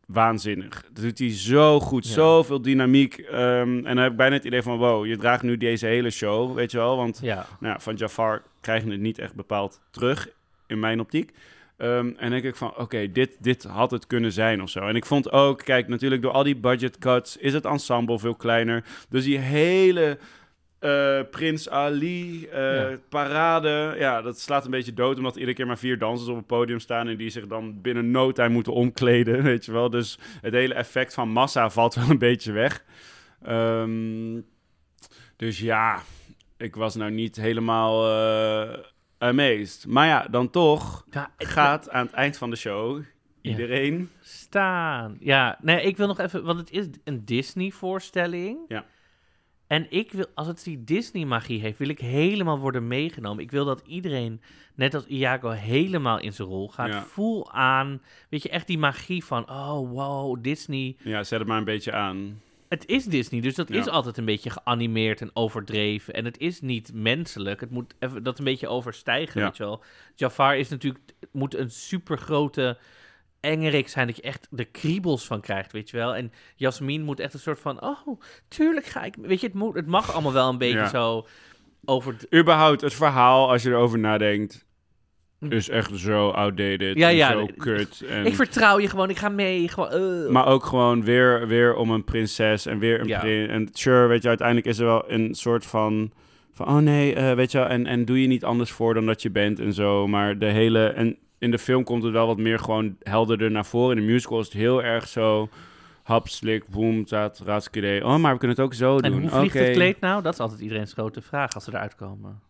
Waanzinnig. Dat doet hij zo goed. Ja. Zoveel dynamiek. Ehm, en dan heb ik bijna het idee van, wow, je draagt nu deze hele show, weet je wel. Want nou, van Jafar krijg je het niet echt bepaald terug, in mijn optiek. Ehm, en denk ik van, oké, dit, dit had het kunnen zijn of zo. En ik vond ook, kijk, natuurlijk door al die budget cuts is het ensemble veel kleiner. Dus die hele eh, Prins Ali eh, Ja. parade, ja, dat slaat een beetje dood... omdat iedere keer maar vier dansers op het podium staan... en die zich dan binnen no time moeten omkleden, weet je wel. Dus het hele effect van massa valt wel een beetje weg. Ehm, dus ja, ik was nou niet helemaal eh, amazed. Maar ja, dan toch Ja, gaat aan het eind van de show Ja. iedereen... staan. Ja, nee, ik wil nog even, want het is een Disney-voorstelling. Ja. En ik wil, als het die Disney-magie heeft, wil ik helemaal worden meegenomen. Ik wil dat iedereen, net als Iago, helemaal in zijn rol gaat. Ja. Voel aan, weet je, echt die magie van, oh wow, Disney. Ja, zet het maar een beetje aan. Het is Disney, dus dat Ja. is altijd een beetje geanimeerd en overdreven. En het is niet menselijk. Het moet even dat een beetje overstijgen, Ja. weet je wel. Jafar is natuurlijk, moet een super grote engerik zijn dat je echt de kriebels van krijgt, weet je wel. En Jasmin moet echt een soort van, oh, tuurlijk ga ik, weet je, het, moet, het mag allemaal wel een beetje Ja. zo over... Überhaupt, het verhaal, als je erover nadenkt, is echt zo outdated. Ja, en ja, Zo kut. En, Ik vertrouw je gewoon, ik ga mee, gewoon... eh. maar ook gewoon weer, weer om een prinses en weer een Ja. prins. En sure, weet je, uiteindelijk is er wel een soort van... Van, oh nee, eh, weet je en, en doe je niet anders voor dan dat je bent en zo. Maar de hele... En in de film komt het wel wat meer gewoon helderder naar voren. In de musical is het heel erg zo... Hap, slik, boom, zaad, raadskede. Oh, maar we kunnen het ook zo en doen. hoe vliegt het kleed nou? Dat is altijd iedereen's grote vraag als ze eruit komen.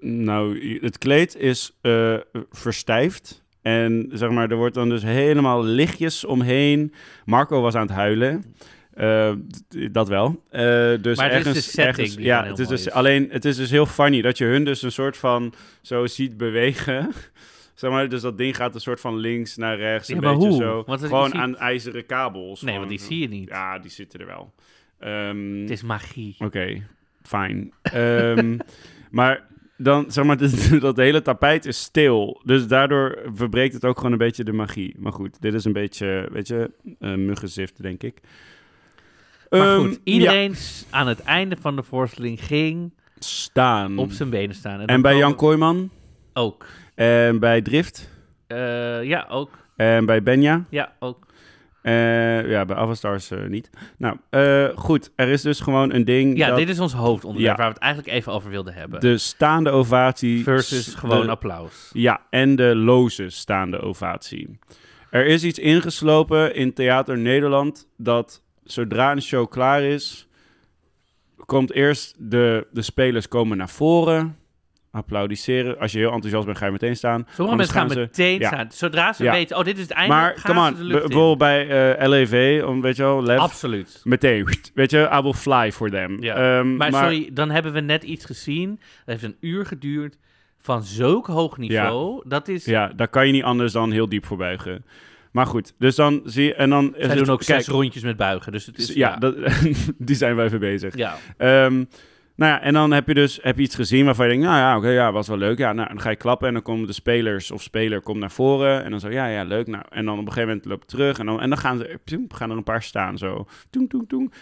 Nou, het kleed is eh, verstijfd. En zeg maar, er wordt dan dus helemaal lichtjes omheen. Marco was aan het huilen. Eh, dat wel. Eh, dus Maar het is de ergens, ergens, ja, het is dus is. alleen, het is dus heel funny dat je hun dus een soort van zo ziet bewegen. Zeg maar, dus dat ding gaat een soort van links naar rechts, Ja, een beetje hoe? zo. Want gewoon aan ijzeren kabels. Nee, Gewoon want die zie je niet. Ja, die zitten er wel. Ehm, Het is magie. Oké, fijn. Ehm, maar dan, zeg maar, dat, dat hele tapijt is stil. Dus daardoor verbreekt het ook gewoon een beetje de magie. Maar goed, dit is een beetje, weet je, uh, muggenzift, denk ik. Maar Ehm, goed, iedereen aan het einde van de voorstelling ging staan. op zijn benen staan. en dan bij Jan Kooijman, Ook. En bij Drift, Eh, ja, ook. en bij Benja. Ja, ook. Eh, ja, bij Avastars eh, niet. Nou, goed, er is dus gewoon een ding Ja, dat dit is ons hoofdonderwerp Ja. waar we het eigenlijk even over wilden hebben. de staande ovatie... Versus gewoon de- applaus. Ja, en de loze staande ovatie. Er is iets ingeslopen in Theater Nederland dat zodra een show klaar is, komt eerst de, de spelers komen naar voren, applaudisseren. Als je heel enthousiast bent, ga je meteen staan. Sommige mensen gaan gaan ze- meteen ja. staan. Zodra ze Ja. weten, oh, dit is het einde, Maar, gaan come ze on, de b- lucht in. bijvoorbeeld bij eh, LEV, om, weet je wel, Lev, Absoluut. meteen, weet je, I will fly for them. Ja. Ehm, Maar, sorry, dan hebben we net iets gezien. Dat heeft een uur geduurd van zulk hoog niveau. Dat is... Ja, daar kan je niet anders dan heel diep voor buigen. Maar goed, dus dan zie je, en dan... Zij doen ook zes rondjes met buigen. Dus het is... ja, Dat, die zijn we even bezig. ja. Ehm, nou ja, en dan heb je dus heb je iets gezien waarvan je denkt, nou ja, oké, ja, was wel leuk. Ja, nou, dan ga je klappen en dan komen de spelers of speler komt naar voren en dan zo, ja, ja, leuk. Nou, en dan op een gegeven moment loopt terug en dan, en dan gaan, ze, gaan er een paar staan zo.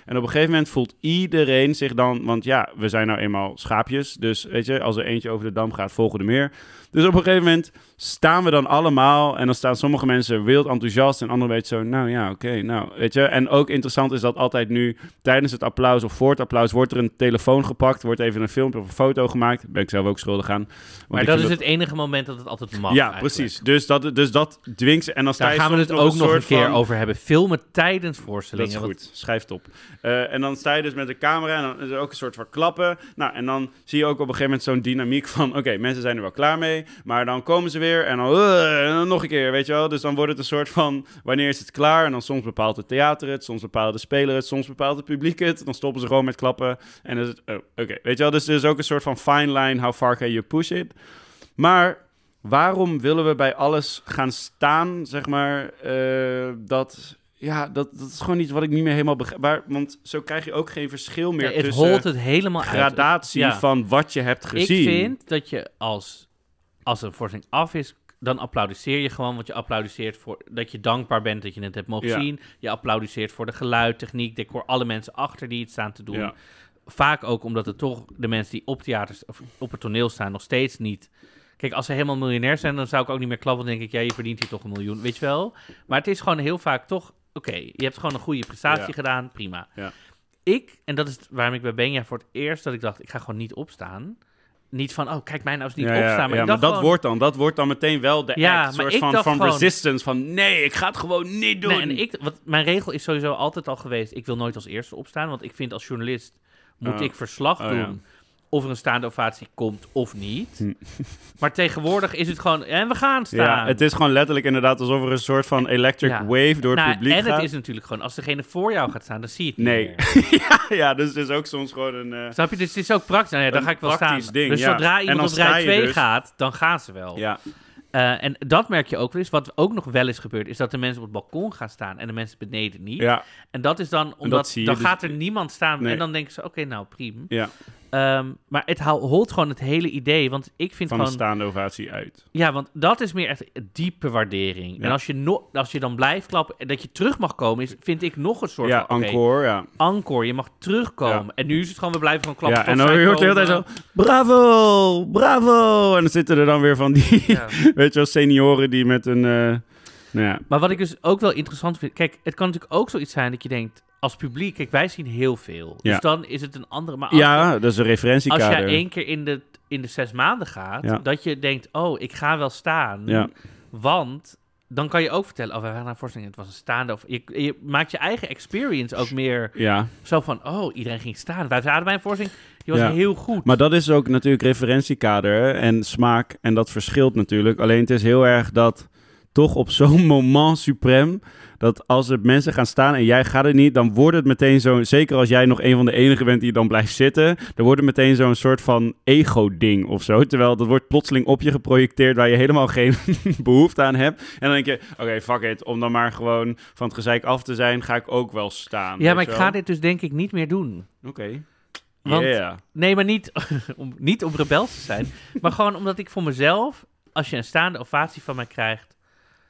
En op een gegeven moment voelt iedereen zich dan, want ja, we zijn nou eenmaal schaapjes, dus weet je, als er eentje over de dam gaat, volgen er meer. Dus op een gegeven moment staan we dan allemaal en dan staan sommige mensen wild enthousiast en anderen weten zo, nou ja, oké, nou, weet je. En ook interessant is dat altijd nu tijdens het applaus of voor het applaus wordt er een telefoon gepakt, wordt even een filmpje of een foto gemaakt. Daar ben ik zelf ook schuldig aan. Maar dat is het enige moment dat het altijd mag. Ja, eigenlijk. precies. Dus dat, dus dat dwingt ze. En dan Daar gaan we het ook een nog een keer van- over hebben. Filmen tijdens Dat voorstellingen. is want- goed, schrijf het op. Eh, en dan sta je dus met de camera en dan is er ook een soort van klappen. Nou, en dan zie je ook op een gegeven moment zo'n dynamiek van... oké, mensen zijn er wel klaar mee, maar dan komen ze weer en dan, eh, en dan nog een keer, weet je wel. Dus dan wordt het een soort van, wanneer is het klaar? En dan soms bepaalt het theater het, soms bepaalt de speler het, soms bepaalt het publiek het. Dan stoppen ze gewoon met klappen en dan is het, oh, oké. Weet je wel, dus er is ook een soort van fine line, how far can you push it? Maar waarom willen we bij alles gaan staan, zeg maar, eh, dat... Ja, dat, dat is gewoon iets wat ik niet meer helemaal begrijp. Waar- Want zo krijg je ook geen verschil meer Nee, het tussen holt het helemaal uit. gradatie Ja. van wat je hebt gezien. Ik vind dat je als, als een voorstelling af is, dan applaudisseer je gewoon. Want je applaudisseert voor dat je dankbaar bent dat je het hebt mogen Ja. zien. Je applaudisseert voor de geluid, techniek, decor, alle mensen achter die het staan te doen. Ja. Vaak ook omdat het toch de mensen die op theaters of op het toneel staan nog steeds niet. Kijk, als ze helemaal miljonair zijn, dan zou ik ook niet meer klappen. Dan denk ik, ja, je verdient hier toch een miljoen, weet je wel. Maar het is gewoon heel vaak toch, oké, je hebt gewoon een goede prestatie Ja. gedaan, prima. Ja. Ik, en dat is waarom ik bij Benja voor het eerst dat ik dacht, ik ga gewoon niet opstaan. Niet van, oh, kijk mij nou eens niet Ja, opstaan. Maar ja, maar dat gewoon- wordt dan, dat wordt dan meteen wel de Ja, act, soort van, van gewoon- resistance, van nee, ik ga het gewoon niet doen. Nee, en ik, wat, mijn regel is sowieso altijd al geweest, ik wil nooit als eerste opstaan. Want ik vind als journalist moet ik verslag Oh, doen ja. Of er een staande ovatie komt of niet. Hm. Maar tegenwoordig is het gewoon, en we gaan staan. ja, het is gewoon letterlijk inderdaad alsof er een soort van electric Ja. wave door het Nou, publiek en gaat. het is natuurlijk gewoon, als degene voor jou gaat staan, dan zie je het niet Nee. meer. ja, dus het is ook soms gewoon een... eh, Snap je? Dus het is ook praktisch. Nou ja, dan ga ik wel staan. ding, dus ja. zodra En iemand op rij je 2 dus- gaat, dan gaan ze wel. ja, Eh, en dat merk je ook wel eens. Wat ook nog wel eens gebeurt, is dat de mensen op het balkon gaan staan en de mensen beneden niet. ja, En dat is dan omdat dan dus- gaat er niemand staan Nee. en dan denken ze: oké, nou prima. ja, Ehm, maar het holt gewoon het hele idee. Want ik vind van een gewoon. staande ovatie uit. Ja, want dat is meer echt diepe waardering. Ja. En als je, no als je dan blijft klappen en dat je terug mag komen, is, vind ik nog een soort Ja, van. encore, ja. encore, je mag terugkomen. Ja. En nu is het gewoon, we blijven gewoon klappen. Ja, en dan hoort je de hele tijd zo, bravo, bravo. En dan zitten er dan weer van die, weet je wel, senioren die met een, eh, nou ja, Maar wat ik dus ook wel interessant vind. Kijk, het kan natuurlijk ook zoiets zijn dat je denkt. Als publiek, kijk, wij zien heel veel. Ja. Dus dan is het een andere. Maar als, ja, dat is een als referentiekader. jij één keer in de, in de zes maanden gaat, Ja. dat je denkt: oh, ik ga wel staan. Ja. Want dan kan je ook vertellen: oh, wij waren naar voorstelling, het was een staande. Of je, je maakt je eigen experience ook meer Ja, zo van: oh, iedereen ging staan. Wij zaten bij een voorstelling, die was Ja. heel goed. maar dat is ook natuurlijk referentiekader en smaak. En dat verschilt natuurlijk. Alleen het is heel erg dat toch op zo'n moment suprem... dat als er mensen gaan staan en jij gaat er niet... dan wordt het meteen zo... zeker als jij nog een van de enigen bent die dan blijft zitten... dan wordt het meteen zo'n soort van ego-ding of zo. Terwijl dat wordt plotseling op je geprojecteerd... waar je helemaal geen behoefte aan hebt. En dan denk je, oké, fuck it. Om dan maar gewoon van het gezeik af te zijn... ga ik ook wel staan. ja, maar ik ga dit dus denk ik niet meer doen. Oké. Want- Yeah. Nee, maar niet om, niet om rebels te zijn. maar gewoon omdat ik voor mezelf, als je een staande ovatie van mij krijgt,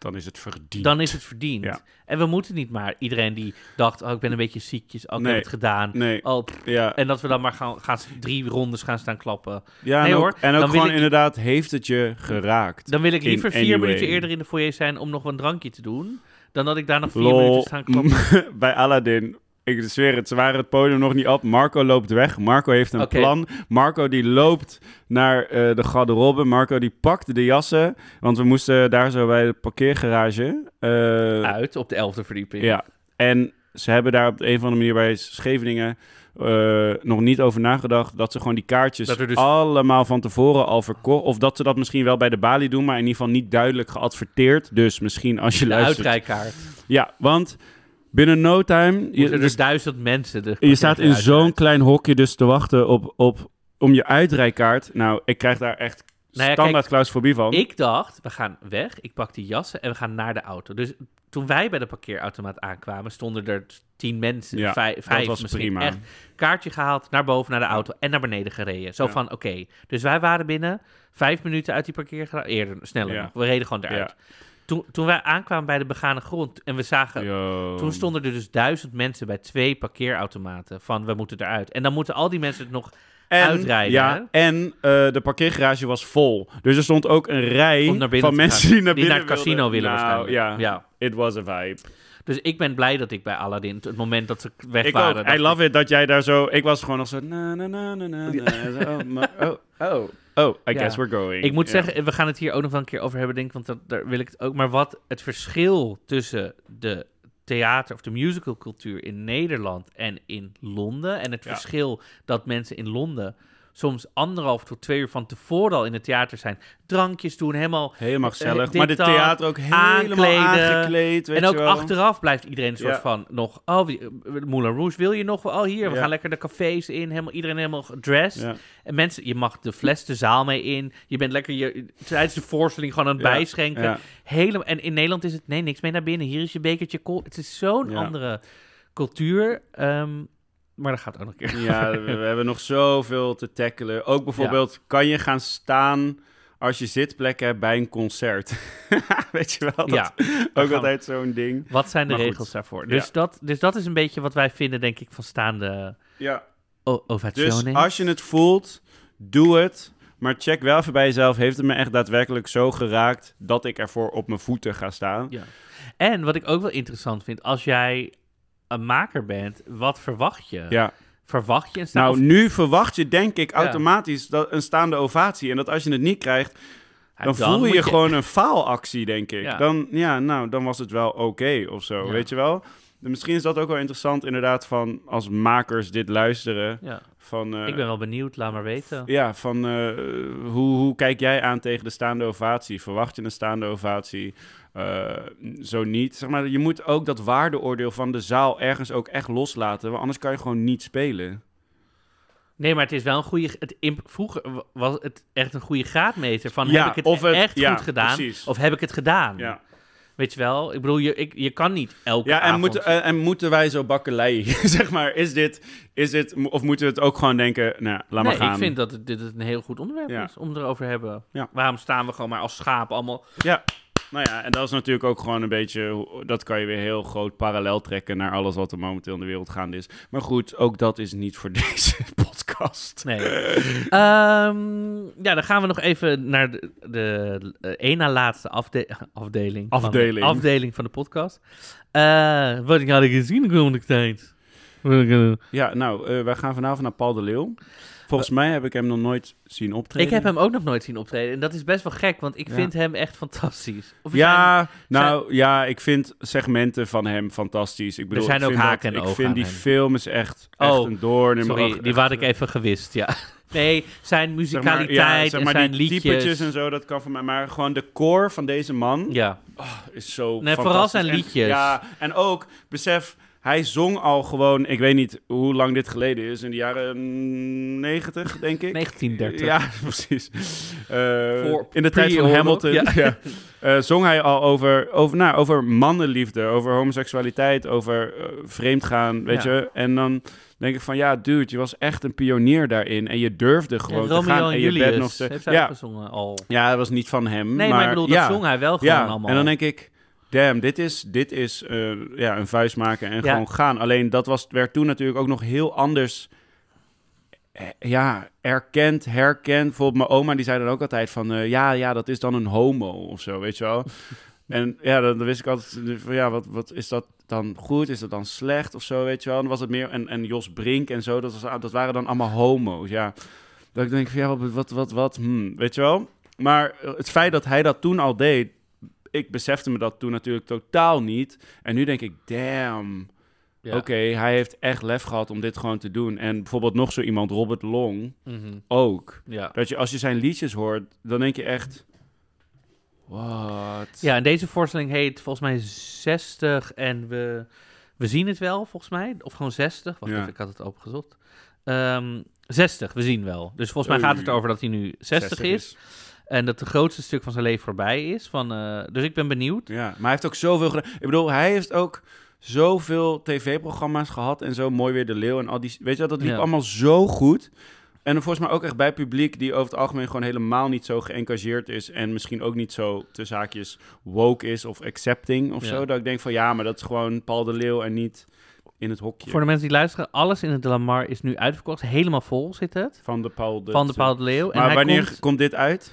Dan is het verdiend. dan is het verdiend. Ja. En we moeten niet maar iedereen die dacht, oh, ik ben een beetje ziekjes, oh, ik Nee. heb het gedaan. Nee, Oh, pff, ja. en dat we dan maar gaan, gaan drie rondes gaan staan klappen. Ja, Nee en ook, hoor, en ook dan gewoon ik- inderdaad, heeft het je geraakt? Dan wil ik liever vier minuten eerder in de foyer zijn om nog een drankje te doen, dan dat ik daar nog vier Lol. minuten staan klappen. Bij Aladdin, ik zweer het, ze waren het podium nog niet op. Marco loopt weg. Marco heeft een plan. Marco die loopt naar eh, de garderobe. Marco die pakt de jassen. Want we moesten daar zo bij de parkeergarage. eh, Uit op de elfde verdieping. Ja, en ze hebben daar op de een of andere manier bij Scheveningen eh, nog niet over nagedacht dat ze gewoon die kaartjes dus- allemaal van tevoren al verkocht. Of dat ze dat misschien wel bij de balie doen, maar in ieder geval niet duidelijk geadverteerd. Dus misschien als je De luistert. uitrijkaart. Ja, want binnen no time. Je, er dus, duizend mensen. Je staat in zo'n klein hokje dus te wachten op, op, om je uitrijkaart. Nou, ik krijg daar echt Nou ja, standaard kijk, claustrofobie van. Ik dacht, we gaan weg. Ik pak die jassen en we gaan naar de auto. Dus toen wij bij de parkeerautomaat aankwamen, stonden er tien mensen. Ja, vijf, was misschien. prima. Echt kaartje gehaald, naar boven naar de auto en naar beneden gereden. Zo Ja. van, oké. Dus wij waren binnen vijf minuten uit die parkeergarage. Eerder, sneller Ja. We reden gewoon eruit. Toen, toen wij aankwamen bij de begane grond en we zagen... Yo. Toen stonden er dus duizend mensen bij twee parkeerautomaten van we moeten eruit. En dan moeten al die mensen het nog En, uitrijden. ja, en eh, de parkeergarage was vol. Dus er stond ook een rij van mensen gaan. die naar Die binnen naar het casino willen Nou, waarschijnlijk. Ja, it was a vibe. Dus ik ben blij dat ik bij Aladdin, het moment dat ze weg Ik waren... ook. I love it dat jij daar zo... Ik was gewoon nog zo... Na, na, na, na, na. Zo, oh, maar- oh, oh, oh, I Ja. guess we're going. Ik moet zeggen, we gaan het hier ook nog wel een keer over hebben, denk ik, want dat, daar wil ik het ook. Maar wat het verschil tussen de theater of de musicalcultuur in Nederland en in Londen en het Ja. verschil dat mensen in Londen soms anderhalf tot twee uur van tevoren al in het theater zijn, drankjes doen, helemaal Helemaal gezellig. dit maar de theater ook helemaal aankleden. aangekleed, weet en ook je wel. achteraf blijft iedereen een soort Ja. van nog, oh, wie- Moulin Rouge, wil je nog wel? Oh, hier, we Ja. gaan lekker de cafés in, helemaal, iedereen helemaal gedressed. Ja. En mensen, je mag de fles de zaal mee in. Je bent lekker je, tijdens de voorstelling gewoon aan het bijschenken. Helemaal, en in Nederland is het, nee, niks mee naar binnen. Hier is je bekertje kool. Het is zo'n andere cultuur. ehm, maar dat gaat ook nog een keer. Ja, we, we hebben nog zoveel te tackelen. Ook bijvoorbeeld, kan je gaan staan als je zitplekken hebt bij een concert? Weet je wel? Dat Ja, ook altijd zo'n ding. Wat zijn de Maar goed. regels daarvoor? Ja. Dus, dat, dus dat is een beetje wat wij vinden, denk ik, van staande Ja. Dus als je het voelt, doe het. Maar check wel even bij jezelf. Heeft het me echt daadwerkelijk zo geraakt dat ik ervoor op mijn voeten ga staan? Ja. En wat ik ook wel interessant vind, als jij een maker bent, wat verwacht je? Ja. Verwacht je een Nou, of- nu verwacht je denk ik Ja. automatisch dat een staande ovatie. En dat als je het niet krijgt, Ja, dan, voel moet je, gewoon een faalactie, denk ik. Ja. Dan, ja, nou, dan was het wel oké of zo, weet je wel? En Misschien is dat ook wel interessant, inderdaad, van als makers dit luisteren. Ja. Van, eh, Ik ben wel benieuwd, laat maar weten. Ja, van eh, hoe, hoe kijk jij aan tegen de staande ovatie? Verwacht je een staande ovatie? Eh, zo niet. Zeg maar, je moet ook dat waardeoordeel van de zaal ergens ook echt loslaten, want anders kan je gewoon niet spelen. Nee, maar het is wel een goede. Het vroeger was het echt een goede graadmeter van Ja, heb ik het, of het- echt ja, goed gedaan precies. of heb ik het gedaan? Ja, Weet je wel? Ik bedoel, je, ik, je kan niet elke ja en, avond... moeten, eh, en moeten wij zo bakkeleien? zeg maar, is dit, is dit, of moeten we het ook gewoon denken, nou, laat maar nee, gaan. ik vind dat het, dit een heel goed onderwerp Ja. is om erover te hebben. Ja. Waarom staan we gewoon maar als schapen allemaal... Ja, nou ja, en dat is natuurlijk ook gewoon een beetje, dat kan je weer heel groot parallel trekken naar alles wat er momenteel in de wereld gaande is. Maar goed, ook dat is niet voor deze podcast. Nee. Ehm, ja, dan gaan we nog even naar de, de, één na laatste afde- afdeling. van- Afdeling. afdeling van de podcast. Eh, wat ik had gezien de komende tijd. Eh, Ja, nou, eh, wij gaan vanavond naar Paul de Leeuw. Volgens mij heb ik hem nog nooit zien optreden. Ik heb hem ook nog nooit zien optreden. En dat is best wel gek, want ik Ja. vind hem echt fantastisch. Of er zijn- Ja, nou ja, ik vind segmenten van hem fantastisch. Ik bedoel, zijn ik ook haken en dat, Ik ogen vind die hem. film is echt, echt Oh, een doorn Sorry, oog. die had ik even gewist, ja. Nee, zijn zeg maar, muzikaliteit ja, zeg maar en zijn die liedjes. typetjes en zo, dat kan van mij. Maar gewoon de core van deze man Ja, is zo Nee, vooral zijn En- liedjes. ja, en ook, besef, hij zong al gewoon, ik weet niet hoe lang dit geleden is, in de jaren mm, 90, denk ik. 1930. Ja, precies. Voor in de tijd van Hamilton ja. ja. Eh, zong hij al over, over, nou, over mannenliefde, over homoseksualiteit, over eh, vreemdgaan, weet Ja. je. En dan denk ik van, ja, dude, je was echt een pionier daarin. En je durfde gewoon Ja, te gaan. en En je bent nog steeds... heeft hij Ja, gezongen al. ja, dat was niet van hem. Nee, maar, ik bedoel, dat zong hij wel gewoon ja. allemaal. En dan denk ik, damn, dit is, dit is eh, ja, een vuist maken en Ja. gewoon gaan. Alleen dat was, werd toen natuurlijk ook nog heel anders eh, ja, erkend, herkend. Bijvoorbeeld mijn oma, die zei dan ook altijd van... eh, ja, ja, dat is dan een homo of zo, weet je wel. en ja, dan, dan wist ik altijd van... Ja, wat, wat is dat dan goed? Is dat dan slecht of zo, weet je wel? En dan was het meer... En, en Jos Brink en zo, dat, was, dat waren dan allemaal homo's, ja. Dat ik denk van, ja, wat, wat, wat, wat hmm, weet je wel? Maar het feit dat hij dat toen al deed... Ik besefte me dat toen natuurlijk totaal niet. En nu denk ik, damn... Ja. Oké, hij heeft echt lef gehad om dit gewoon te doen. En bijvoorbeeld nog zo iemand, Robert Long, Mhm. ook. ja. Dat je als je zijn liedjes hoort, dan denk je echt... Wat? ja, en deze voorstelling heet volgens mij 60 en we, we zien het wel, volgens mij. Of gewoon 60. Wacht Ja. even, ik had het opgezocht. Ehm 60, we zien wel. Dus volgens mij gaat het over dat hij nu 60, is. En dat het grootste stuk van zijn leven voorbij is. Van, eh, dus ik ben benieuwd. Ja, maar hij heeft ook zoveel gedaan. Ik bedoel, hij heeft ook zoveel tv-programma's gehad en zo mooi weer de leeuw en al die. Weet je wel, dat liep Ja. allemaal zo goed. En volgens mij ook echt bij publiek die over het algemeen gewoon helemaal niet zo geëngageerd is en misschien ook niet zo te zaakjes woke is of accepting of Ja. zo. Dat ik denk van ja, maar dat is gewoon Paul de Leeuw en niet in het hokje. Voor de mensen die luisteren, alles in het De Lamar is nu uitverkocht. Helemaal vol zit het. Van de Paul de... van de Paul de Leeuw. En Maar hij wanneer komt, komt, dit uit?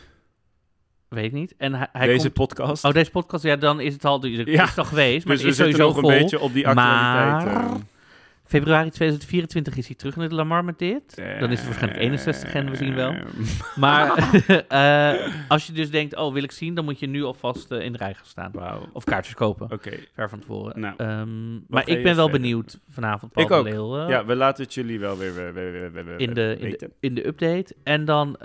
Weet ik niet. En hij, hij Deze komt, podcast? Oh, deze podcast, ja, dan is het al... Het Ja. is toch geweest, maar dus het we is zitten sowieso nog vol. een beetje op die actualiteit. Maar- eh. Februari 2024 is hij terug in het Lamar met dit. Dan is het waarschijnlijk 61 en we zien wel. Maar eh, als je dus denkt, oh, wil ik zien, dan moet je nu alvast eh, in de rij gaan staan. Of kaartjes kopen, Oké. ver van tevoren. Nou, Ehm, maar ik ben wel verder benieuwd vanavond, Paul Ik ook. Ja, we laten het jullie wel weer, weer, weer, in, de, in, de, weten. in de update. En dan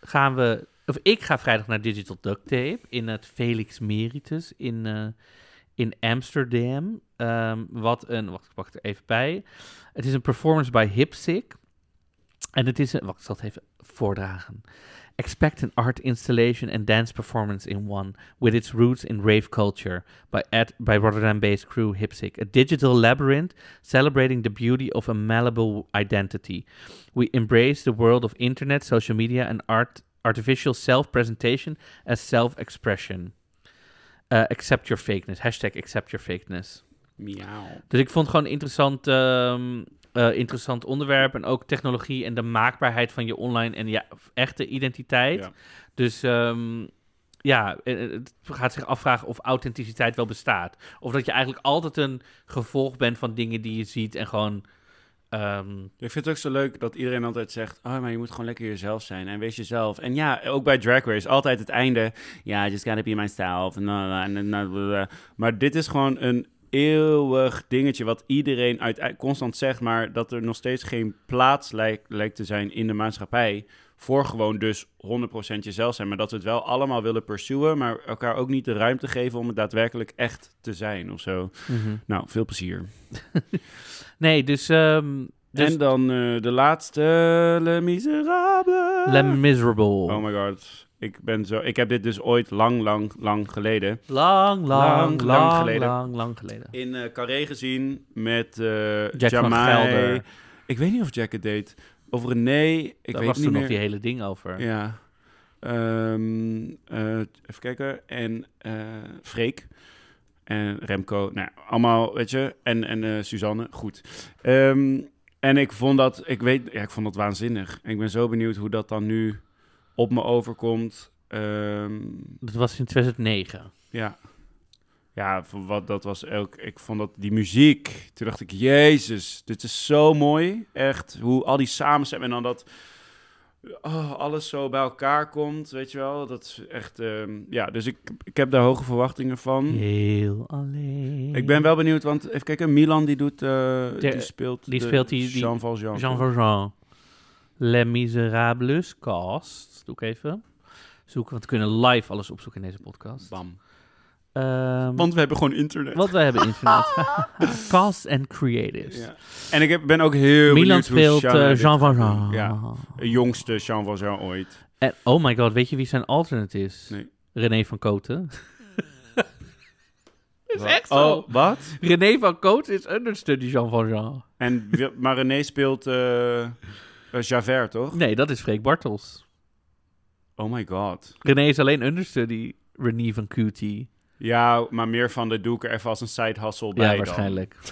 gaan we, of ik ga vrijdag naar Digital Duct Tape in het Felix Meritus in, eh, in Amsterdam. Ehm, wat een, wacht, ik pak het er even bij. Het is een performance by Hipsick. En het is een, wacht, ik zal het even voordragen. Expect an art installation and dance performance in one, with its roots in rave culture, by, Ed, by Rotterdam-based crew Hipsick. A digital labyrinth celebrating the beauty of a malleable identity. We embrace the world of internet, social media, and art, artificial self-presentation as self-expression. Uh, accept your fakeness. Hashtag accept your fakeness. Miauw. Dus ik vond het gewoon een interessant, ehm, eh, interessant onderwerp. En ook technologie en de maakbaarheid van je online en ja, echte identiteit. Ja. Dus ehm, ja, eh, eh, het gaat zich afvragen of authenticiteit wel bestaat. Of dat je eigenlijk altijd een gevolg bent van dingen die je ziet en gewoon... ehm, Ik vind het ook zo leuk dat iedereen altijd zegt: Oh, maar je moet gewoon lekker jezelf zijn en wees jezelf. En ja, ook bij Drag Race, altijd het einde: Ja, just gotta be myself. Maar dit is gewoon een eeuwig dingetje wat iedereen uit, constant zegt, maar dat er nog steeds geen plaats lijkt, lijkt te zijn in de maatschappij. Voor gewoon dus 100% jezelf zijn. Maar dat we het wel allemaal willen pursuen, maar elkaar ook niet de ruimte geven om het daadwerkelijk echt te zijn of zo. mhm. Nou, veel plezier. Nee, dus... ehm dus en dan eh, de laatste, Le Miserable. Le Miserable. Oh my god. Ik, ben zo, ik heb dit dus ooit lang, lang, lang geleden lang, lang, Lang, lang, lang lang, geleden. lang, lang geleden. in eh Carré gezien met eh Jack van Jamai. Ik weet niet of Jack het deed. Of René. Ik Daar weet was niet toen meer. nog die hele ding over. Ja. Ehm, eh, even kijken. En eh Freek. En Remco. Nou, allemaal, weet je. En, en eh, Suzanne. Goed. Ehm, en ik vond dat, ik weet, ja, ik vond dat waanzinnig. En ik ben zo benieuwd hoe dat dan nu op me overkomt. Ehm, Dat was in 2009. ja. Ja, wat, dat was ook, ik vond dat die muziek, toen dacht ik, jezus, dit is zo mooi. Echt, hoe al die samenstemming en dan dat oh, alles zo bij elkaar komt, weet je wel. Dat is echt, ehm, ja, dus ik, ik heb daar hoge verwachtingen van. Heel alleen. Ik ben wel benieuwd, want even kijken, Milan die doet, eh, die speelt die speelt die- die- Jean Valjean. Jean Valjean. Les Miserables cast. Doe ik even. Zoeken, want we kunnen live alles opzoeken in deze podcast. Bam. Ehm, Want we hebben gewoon internet. want wij hebben internet. cast and creatives. Ja. En ik heb, ben ook heel Milan benieuwd hoe speelt Jean eh, dit Jean Valjean. Ja, de jongste Jean Valjean ooit. En, oh my god, weet je wie zijn alternate is? Nee. René van Koten. is Wat? echt zo. Oh, wat? René van Koten is understudy Jean Valjean. En, maar René speelt eh, eh, Javert, toch? Nee, dat is Freek Bartels. Oh my god. René is alleen understudy René van Cutie. Ja, maar meer van de doe ik er even als een side hustle bij Ja, waarschijnlijk.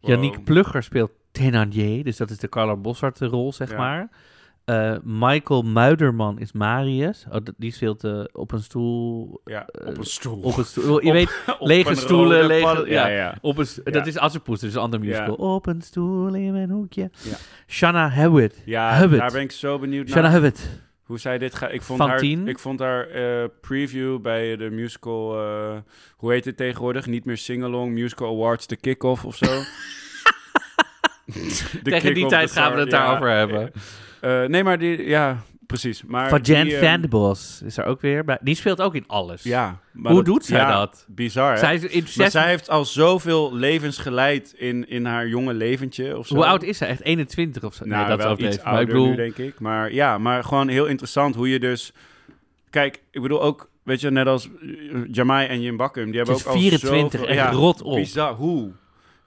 Wow. Yannick Plugger speelt Thénardier, dus dat is de Carla Bossart rol, zeg Ja. maar. Eh, Michael Muiderman is Marius. Oh, die speelt eh, op een stoel. Ja, Eh, op een stoel. Op een stoel. Je Op- weet, Op lege stoelen, lege- Ja, ja. op een, Ja. dat is Assepoes, dus een ander musical. Op een stoel in mijn hoekje. Ja. Shanna Hewitt. Ja, daar ben ik zo benieuwd Shanna naar. Hewitt. Hoe zij dit gaat. Ik vond Van haar, tien. ik vond haar eh, preview bij de musical. eh, hoe heet het tegenwoordig? Niet meer Singalong Musical Awards, de kick-off of zo. Tegen die tijd gaan we het daarover hebben. Eh, nee, maar die, ja, precies. Maar Van Jan die, eh, Van de Bos is er ook weer bij. Die speelt ook in alles. Ja. maar Hoe doet zij ja, dat? Bizar, hè? Zij is in Maar zes- zij heeft al zoveel levens geleid in, in haar jonge leventje of zo. Hoe oud is zij? Echt 21 of zo? Nou, nee, dat wel is iets overdreven. Maar ouder ik bedoel, nu, denk ik. Maar ja, maar gewoon heel interessant hoe je dus... Kijk, ik bedoel ook, weet je, net als eh, Jamai en Jim Bakkum, die hebben ook al 24, zoveel... echt rot op. Bizar, hoe?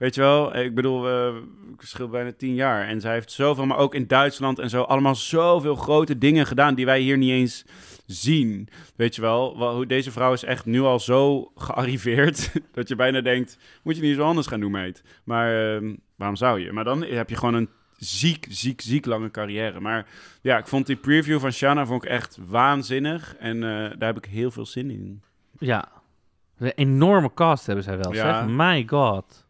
Weet je wel, ik bedoel, eh ik verschil bijna tien jaar. En zij heeft zoveel, maar ook in Duitsland en zo, allemaal zoveel grote dingen gedaan die wij hier niet eens zien. Weet je wel, deze vrouw is echt nu al zo gearriveerd dat je bijna denkt, moet je niet zo anders gaan doen, meid. Maar ehm, waarom zou je? Maar dan heb je gewoon een ziek, ziek, ziek lange carrière. Maar ja, ik vond die preview van Shanna vond ik echt waanzinnig en eh, daar heb ik heel veel zin in. Ja. Een enorme cast hebben zij wel, Ja. zeg. My god.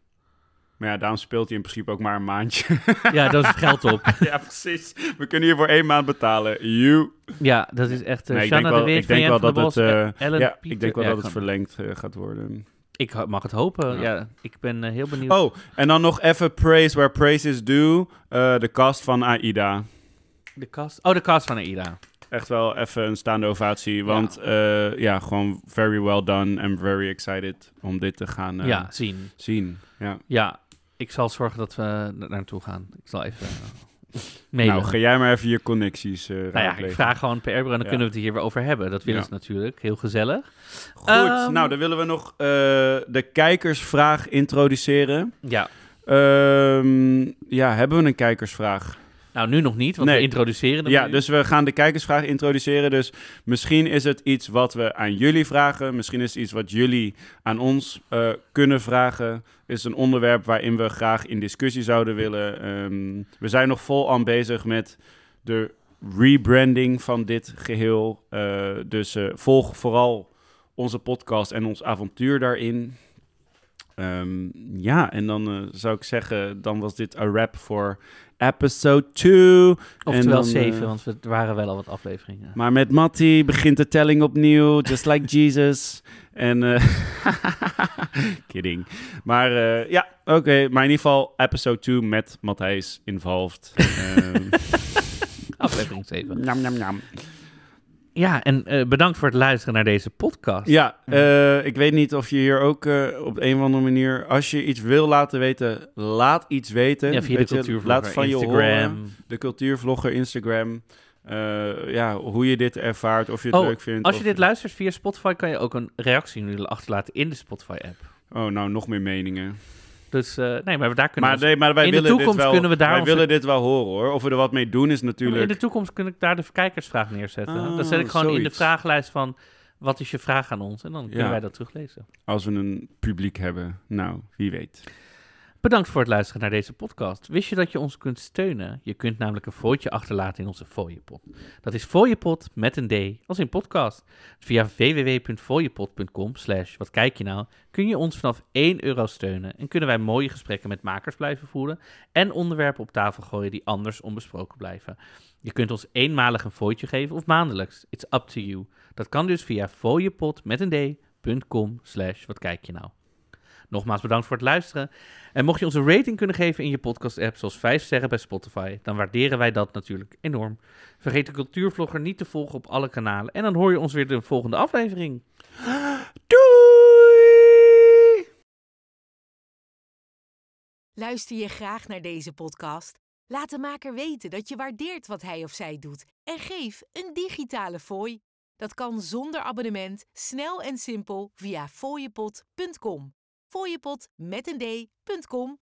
Maar ja, daarom speelt hij in principe ook maar een maandje. Ja, dat is het geld op. ja, precies. We kunnen hier voor één maand betalen. You. Ja, dat is echt... uh, Nee, ik denk wel, de ik denk wel dat het, ja, ik denk wel ja, dat het verlengd eh, gaat worden. Ik mag het hopen. Ja. Ja, ik ben eh, heel benieuwd. Oh, en dan nog even praise where praise is due. De cast van AIDA. De cast. Oh, de cast van Aida. Echt wel even een staande ovatie. Want ja, ja gewoon very well done. I'm very excited om dit te gaan ja, zien. zien. Ja. Ja, ik zal zorgen dat we na- naartoe gaan. Ik zal even uh, mailen. Nou, ga jij maar even je connecties eh Nou ja, ik vraag gewoon per bureau en dan Ja. kunnen we het hier weer over hebben. Dat willen Ja. ze natuurlijk. Heel gezellig. Goed, Ehm, nou dan willen we nog eh, de kijkersvraag introduceren. Ja. Ehm, ja, hebben we een kijkersvraag? Nou, nu nog niet, want Nee. we introduceren hem Ja, nu. dus we gaan de kijkersvraag introduceren. Dus misschien is het iets wat we aan jullie vragen. Misschien is het iets wat jullie aan ons eh, kunnen vragen. Is een onderwerp waarin we graag in discussie zouden willen. Ehm, we zijn nog vol aan bezig met de rebranding van dit geheel. Eh, dus eh, volg vooral onze podcast en ons avontuur daarin. Ehm, ja, en dan zou ik zeggen, dan was dit een wrap voor episode 2. Oftewel en dan, zeven, eh, want we- er waren wel al wat afleveringen. Maar met Matty begint de telling opnieuw, just like Jesus. En, eh kidding. Maar eh, ja, oké. Maar in ieder geval episode 2 met Matthijs involved. Ehm, Aflevering 7. Njam, njam, njam. Ja, en eh, bedankt voor het luisteren naar deze podcast. Ja, eh, ik weet niet of je hier ook eh, op een of andere manier... Als je iets wil laten weten, laat iets weten. Ja, via de Weet cultuurvlogger, Laat van je Instagram. horen. De cultuurvlogger, Instagram. Ja, hoe je dit ervaart, of je het Oh, leuk vindt. Als je dit luistert via Spotify, kan je ook een reactie nu achterlaten in de Spotify-app. Oh, nou, nog meer meningen. Dus eh, nee, maar daar kunnen Maar, we... nee, maar wij in de toekomst dit wel, kunnen we daar wij willen dit wel horen hoor. Of we er wat mee doen is Ja, natuurlijk. in de toekomst kun ik daar de kijkersvraag neerzetten. Oh, dan zet ik gewoon in de vragenlijst van... Wat is je vraag aan ons? En dan kunnen Ja. wij dat teruglezen. Als we een publiek hebben. Nou, wie weet. Bedankt voor het luisteren naar deze podcast. Wist je dat je ons kunt steunen? Je kunt namelijk een fooitje achterlaten in onze fooiepot. Dat is fooiepot met een D, als in podcast. Via www.fooiepot.com slash wat je nou, kun je ons vanaf 1 euro steunen en kunnen wij mooie gesprekken met makers blijven voeren en onderwerpen op tafel gooien die anders onbesproken blijven. Je kunt ons eenmalig een fooitje geven of maandelijks. It's up to you. Dat kan dus via fooiepot met een D.com slash wat je nou. Nogmaals bedankt voor het luisteren. En mocht je ons een rating kunnen geven in je podcast-app, zoals 5 sterren bij Spotify, dan waarderen wij dat natuurlijk enorm. Vergeet de cultuurvlogger niet te volgen op alle kanalen. En dan hoor je ons weer de volgende aflevering. Doei! Luister je graag naar deze podcast? Laat de maker weten dat je waardeert wat hij of zij doet en geef een digitale fooi. Dat kan zonder abonnement, snel en simpel via fooiepot.com. Fooiepot met een d.com